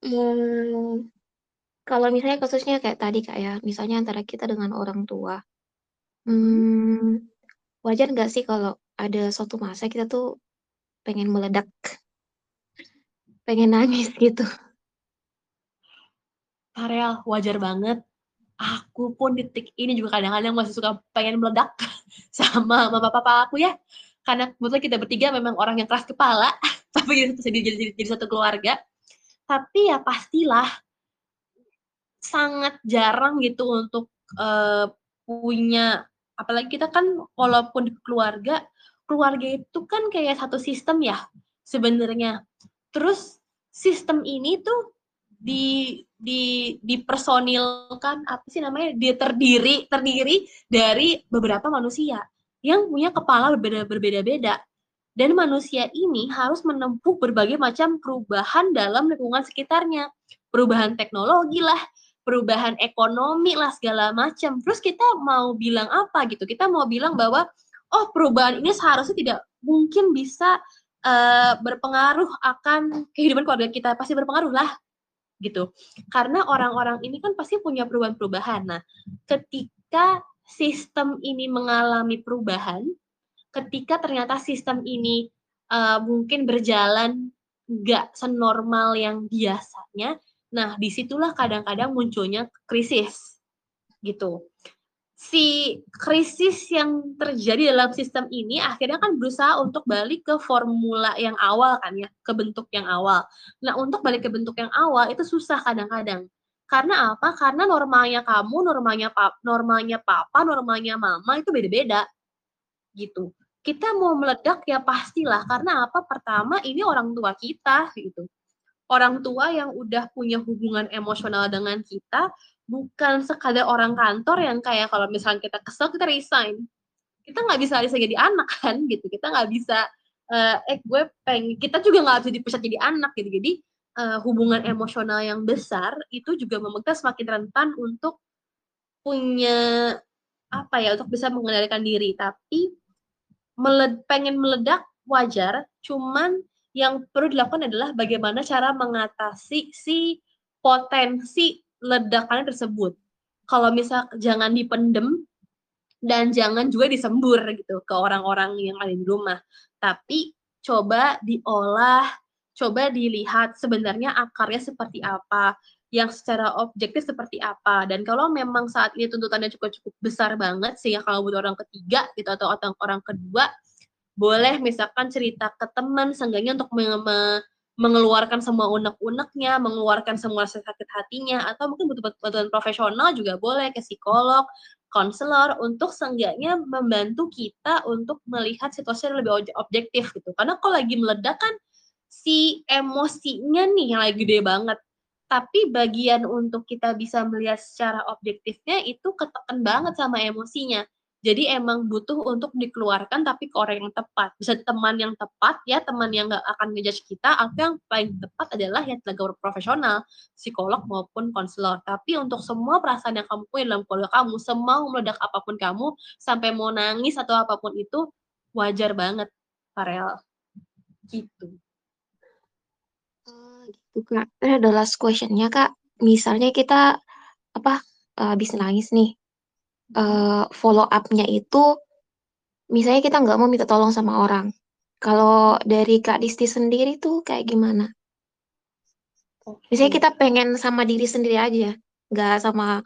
Hmm, kalau misalnya kasusnya kayak tadi Kak ya, misalnya antara kita dengan orang tua, hmm, wajar nggak sih kalau ada suatu masa kita tuh pengen meledak, pengen nangis [laughs] gitu. Ariel, wajar banget. Aku pun detik ini juga kadang-kadang masih suka pengen meledak [laughs] sama mama papa aku ya. Karena kebetulan kita bertiga memang orang yang keras kepala, [laughs] tapi jadi, jadi, jadi, jadi satu keluarga. Tapi ya pastilah sangat jarang gitu untuk uh, punya apalagi kita kan walaupun di keluarga keluarga itu kan kayak satu sistem ya sebenarnya. Terus sistem ini tuh di di dipersonilkan apa sih namanya dia terdiri terdiri dari beberapa manusia yang punya kepala berbeda berbeda-beda. Dan manusia ini harus menempuh berbagai macam perubahan dalam lingkungan sekitarnya. Perubahan teknologi lah perubahan ekonomi lah segala macam. Terus kita mau bilang apa gitu? Kita mau bilang bahwa oh perubahan ini seharusnya tidak mungkin bisa uh, berpengaruh akan kehidupan keluarga kita. Pasti berpengaruh lah gitu. Karena orang-orang ini kan pasti punya perubahan-perubahan. Nah ketika sistem ini mengalami perubahan ketika ternyata sistem ini uh, mungkin berjalan nggak senormal yang biasanya nah di situlah kadang-kadang munculnya krisis gitu si krisis yang terjadi dalam sistem ini akhirnya kan berusaha untuk balik ke formula yang awal kan ya, ke bentuk yang awal. Nah, untuk balik ke bentuk yang awal itu susah kadang-kadang. Karena apa? Karena normalnya kamu, normalnya pap, normalnya papa, normalnya mama itu beda-beda. Gitu. Kita mau meledak ya pastilah karena apa? Pertama ini orang tua kita gitu. Orang tua yang udah punya hubungan emosional dengan kita, bukan sekadar orang kantor yang kayak kalau misalnya kita kesel kita resign. Kita nggak bisa resign jadi anak kan gitu. Kita nggak bisa uh, eh gue peng kita juga nggak bisa dipecat jadi anak gitu. Jadi uh, hubungan emosional yang besar itu juga membuat semakin rentan untuk punya apa ya untuk bisa mengendalikan diri. Tapi meled, pengen meledak wajar cuman yang perlu dilakukan adalah bagaimana cara mengatasi si potensi ledakannya tersebut. Kalau misal jangan dipendem dan jangan juga disembur gitu ke orang-orang yang ada di rumah. Tapi coba diolah, coba dilihat sebenarnya akarnya seperti apa, yang secara objektif seperti apa. Dan kalau memang saat ini tuntutannya cukup-cukup besar banget, sehingga kalau butuh orang ketiga gitu atau orang kedua, boleh misalkan cerita ke teman, seenggaknya untuk mengeluarkan semua unek-uneknya, mengeluarkan semua sakit hatinya, atau mungkin butuh bantuan profesional juga boleh ke psikolog, konselor, untuk seenggaknya membantu kita untuk melihat situasi lebih objektif gitu. Karena kalau lagi meledak kan si emosinya nih yang lagi gede banget. Tapi bagian untuk kita bisa melihat secara objektifnya itu ketekan banget sama emosinya. Jadi emang butuh untuk dikeluarkan tapi ke orang yang tepat. Bisa teman yang tepat ya, teman yang nggak akan ngejudge kita, atau yang paling tepat adalah yang tenaga profesional, psikolog maupun konselor. Tapi untuk semua perasaan yang kamu punya dalam keluarga kamu, semau meledak apa pun kamu, sampai mau nangis atau apa pun itu, wajar banget, Farel. Gitu. Uh, gitu kak. Ini ada last questionnya kak. Misalnya kita apa habis nangis nih, uh, follow up-nya itu misalnya kita nggak mau minta tolong sama orang. Kalau dari Kak Disti sendiri tuh kayak gimana? Misalnya kita pengen sama diri sendiri aja, nggak sama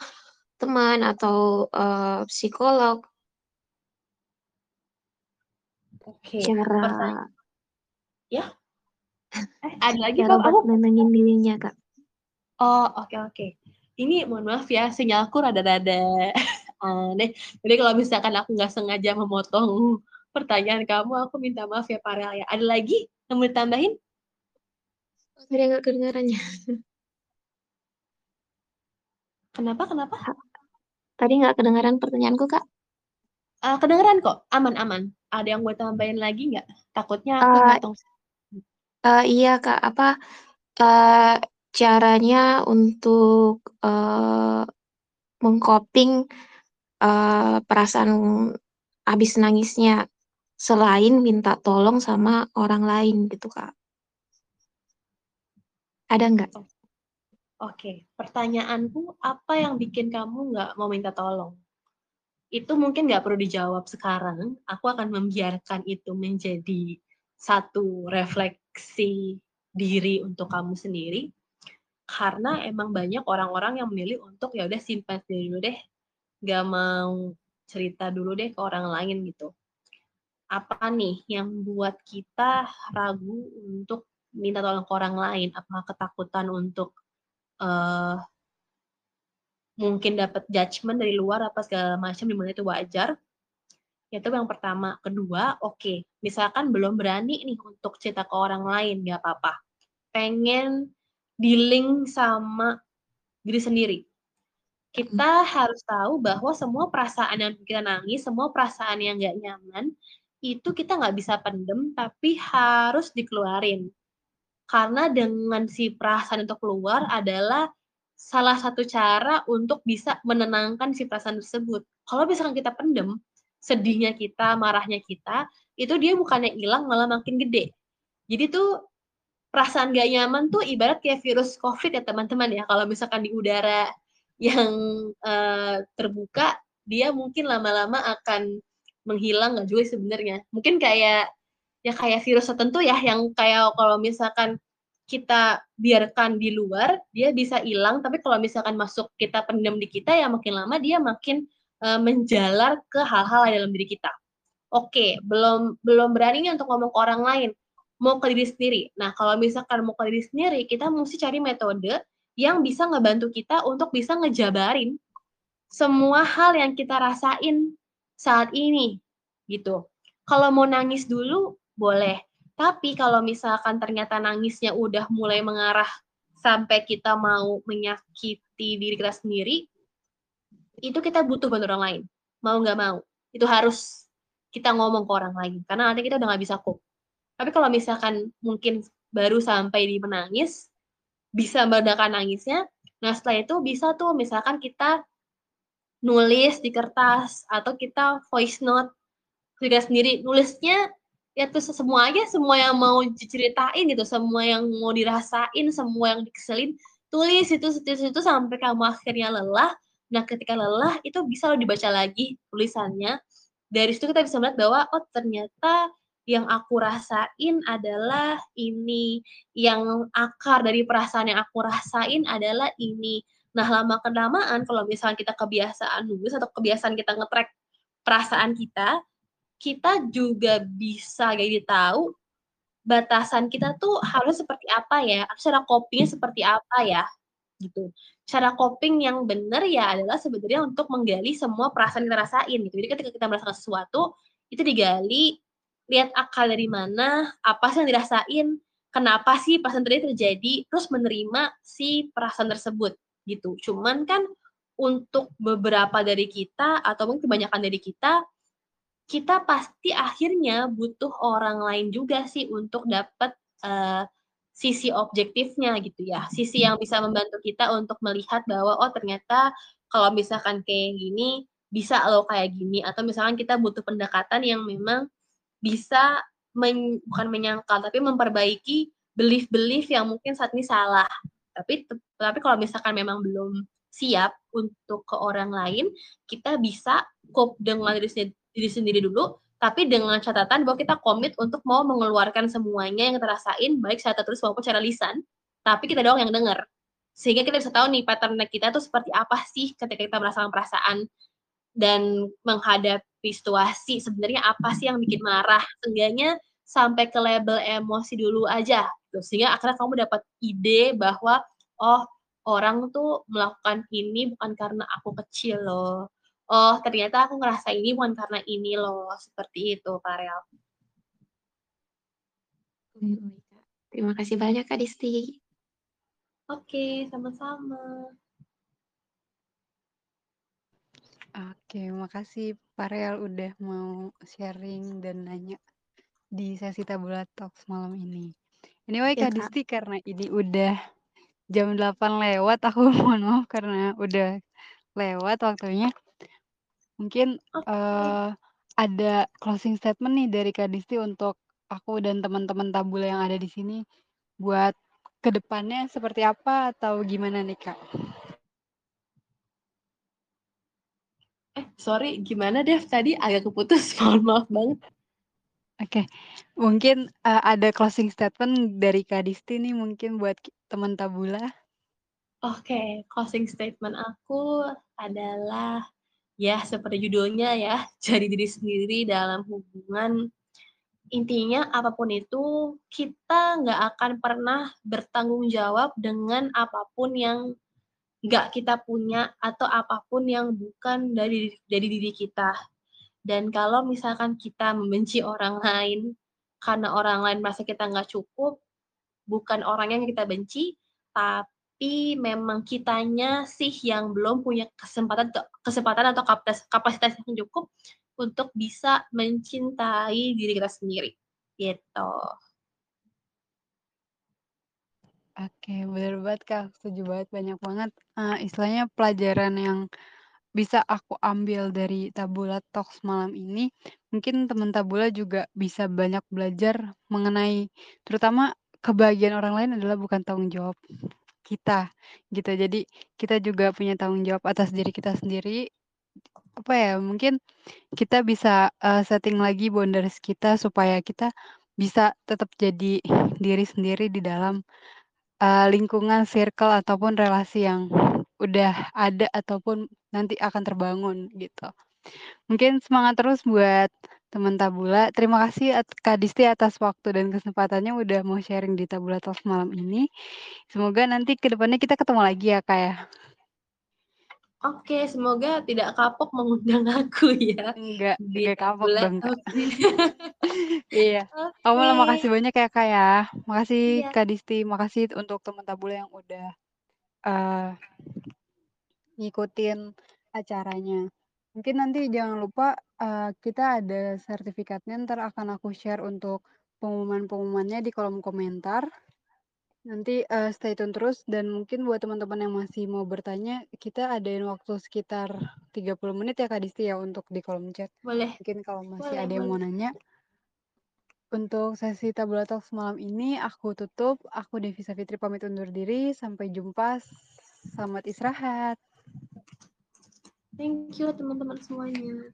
teman atau uh, psikolog. Oke. Cara ya. Eh, [laughs] ada lagi cara kok aku. nenangin dirinya kak. Oh oke okay, oke. Okay. Ini mohon maaf ya sinyalku rada-rada [laughs] aneh. Jadi kalau misalkan aku nggak sengaja memotong [laughs] pertanyaan kamu, aku minta maaf ya Parel ya. Ada lagi yang mau ditambahin? Tadi nggak kedengarannya. Kenapa? Kenapa? Tadi nggak kedengaran pertanyaanku kak. Uh, kedengeran kok, aman-aman. Ada yang mau tambahin lagi nggak? Takutnya aku uh, potong. Uh, iya kak, apa uh, caranya untuk uh, mengcoping uh, perasaan habis nangisnya selain minta tolong sama orang lain gitu kak ada nggak? Oke, pertanyaanku apa yang bikin kamu nggak mau minta tolong? Itu mungkin nggak perlu dijawab sekarang. Aku akan membiarkan itu menjadi satu refleksi diri untuk kamu sendiri. Karena emang banyak orang-orang yang memilih untuk ya udah simpan sendiri dulu deh, nggak mau cerita dulu deh ke orang lain gitu. Apa nih yang buat kita ragu untuk minta tolong ke orang lain? Apakah ketakutan untuk uh, mungkin dapat judgement dari luar apa segala macam di mana itu wajar? Itu yang pertama. Kedua, oke, okay, misalkan belum berani nih untuk cerita ke orang lain, nggak apa-apa. Pengen dealing sama diri sendiri kita harus tahu bahwa semua perasaan yang kita nangis, semua perasaan yang nggak nyaman, itu kita nggak bisa pendem, tapi harus dikeluarin. Karena dengan si perasaan untuk keluar adalah salah satu cara untuk bisa menenangkan si perasaan tersebut. Kalau misalkan kita pendem, sedihnya kita, marahnya kita, itu dia bukannya hilang malah makin gede. Jadi tuh perasaan gak nyaman tuh ibarat kayak virus COVID ya teman-teman ya. Kalau misalkan di udara yang uh, terbuka dia mungkin lama-lama akan menghilang nggak juga sebenarnya. Mungkin kayak ya kayak virus tertentu ya yang kayak kalau misalkan kita biarkan di luar dia bisa hilang. Tapi kalau misalkan masuk kita pendam di kita ya makin lama dia makin uh, menjalar ke hal-hal dalam diri kita. Oke belum belum berani untuk ngomong ke orang lain. Mau ke diri sendiri. Nah kalau misalkan mau ke diri sendiri kita mesti cari metode yang bisa ngebantu kita untuk bisa ngejabarin semua hal yang kita rasain saat ini gitu. Kalau mau nangis dulu boleh, tapi kalau misalkan ternyata nangisnya udah mulai mengarah sampai kita mau menyakiti diri kita sendiri, itu kita butuh bantu orang lain. Mau nggak mau, itu harus kita ngomong ke orang lain, karena nanti kita udah nggak bisa kok. Tapi kalau misalkan mungkin baru sampai di menangis, bisa meredakan nangisnya. Nah, setelah itu bisa tuh misalkan kita nulis di kertas atau kita voice note kita sendiri. Nulisnya ya tuh semua aja semua yang mau diceritain gitu semua yang mau dirasain semua yang dikeselin tulis itu tulis itu sampai kamu akhirnya lelah. Nah ketika lelah itu bisa lo dibaca lagi tulisannya. Dari situ kita bisa melihat bahwa oh ternyata yang aku rasain adalah ini, yang akar dari perasaan yang aku rasain adalah ini. Nah, lama-kelamaan kalau misalnya kita kebiasaan nulis atau kebiasaan kita nge-track perasaan kita, kita juga bisa jadi tahu batasan kita tuh harus seperti apa ya, cara coping seperti apa ya, gitu. Cara coping yang benar ya adalah sebenarnya untuk menggali semua perasaan yang kita rasain gitu. Jadi ketika kita merasakan sesuatu, itu digali, lihat akal dari mana, apa sih yang dirasain, kenapa sih perasaan tadi terjadi, terus menerima si perasaan tersebut gitu. Cuman kan untuk beberapa dari kita atau mungkin kebanyakan dari kita kita pasti akhirnya butuh orang lain juga sih untuk dapat uh, sisi objektifnya gitu ya. Sisi yang bisa membantu kita untuk melihat bahwa oh ternyata kalau misalkan kayak gini bisa lo kayak gini atau misalkan kita butuh pendekatan yang memang bisa men, bukan menyangkal tapi memperbaiki belief-belief yang mungkin saat ini salah. Tapi tapi kalau misalkan memang belum siap untuk ke orang lain, kita bisa cope dengan diri sendiri diri sendiri dulu, tapi dengan catatan bahwa kita komit untuk mau mengeluarkan semuanya yang kita rasain, baik secara tertulis maupun secara lisan, tapi kita doang yang dengar. Sehingga kita bisa tahu nih pattern kita tuh seperti apa sih ketika kita merasakan perasaan dan menghadapi situasi sebenarnya apa sih yang bikin marah. Seenggaknya sampai ke label emosi dulu aja. Gitu. Sehingga akhirnya kamu dapat ide bahwa oh orang tuh melakukan ini bukan karena aku kecil loh oh ternyata aku ngerasa ini bukan karena ini loh, seperti itu Farel. Terima kasih banyak Kak Disti. Oke, sama-sama. Oke, makasih Farel udah mau sharing dan nanya di sesi Tabula Talks malam ini. Anyway, ya, Kak Disti karena ini udah jam 8 lewat, aku [laughs] mohon maaf karena udah lewat waktunya. Mungkin, uh, ada closing statement nih dari Kak Disti untuk aku dan teman-teman Tabula yang ada di sini, buat ke depannya seperti apa atau gimana nih, Kak? Eh, sorry, gimana Dev? Tadi agak keputus, [laughs] mohon maaf banget. Oke, mungkin, uh, ada closing statement dari Kak Disti nih mungkin buat teman Tabula? Oke, closing statement aku adalah ya seperti judulnya ya, [laughs] jadi diri sendiri dalam hubungan. Intinya apa pun itu, kita nggak akan pernah bertanggung jawab dengan apa pun yang nggak kita punya atau apa pun yang bukan dari dari diri kita. Dan kalau misalkan kita membenci orang lain karena orang lain merasa kita nggak cukup, bukan orang yang kita benci, tapi memang kitanya sih yang belum punya kesempatan kesempatan atau kapasitas kapasitas yang cukup untuk bisa mencintai diri kita sendiri gitu. Oke, benar banget Kak, setuju banget, banyak banget, uh, istilahnya pelajaran yang bisa aku ambil dari Tabula Talks malam ini, mungkin teman Tabula juga bisa banyak belajar mengenai terutama kebahagiaan orang lain adalah bukan tanggung jawab kita, gitu. Jadi, kita juga punya tanggung jawab atas diri kita sendiri. Apa ya, mungkin kita bisa, uh, setting lagi boundaries kita supaya kita bisa tetap jadi diri sendiri di dalam, uh, lingkungan, circle, ataupun relasi yang udah ada ataupun nanti akan terbangun, gitu. Mungkin semangat terus buat teman Tabula. Terima kasih Kak Disti atas waktu dan kesempatannya udah mau sharing di Tabula Talks malam ini. Semoga nanti ke depannya kita ketemu lagi ya Kak ya. Oke, semoga tidak kapok mengundang [laughs] aku ya. Enggak, enggak kapok dong Kak. [laughs] iya. Okay. Kamu malah makasih banyak ya Kak ya. Makasih iya. Kak Disti, makasih untuk teman Tabula yang udah uh, ngikutin acaranya. Mungkin nanti jangan lupa, uh, kita ada sertifikatnya, ntar akan aku share untuk pengumuman-pengumumannya di kolom komentar. Nanti, uh, stay tune terus dan mungkin buat teman-teman yang masih mau bertanya, kita adain waktu sekitar 30 menit ya, Kak Disti, ya, untuk di kolom chat. Boleh. Mungkin kalau masih Boleh ada yang mau nanya. Untuk sesi Tabula Talks malam ini aku tutup, aku Devisa Fitri pamit undur diri, sampai jumpa, selamat istirahat. Thank you teman-teman semuanya.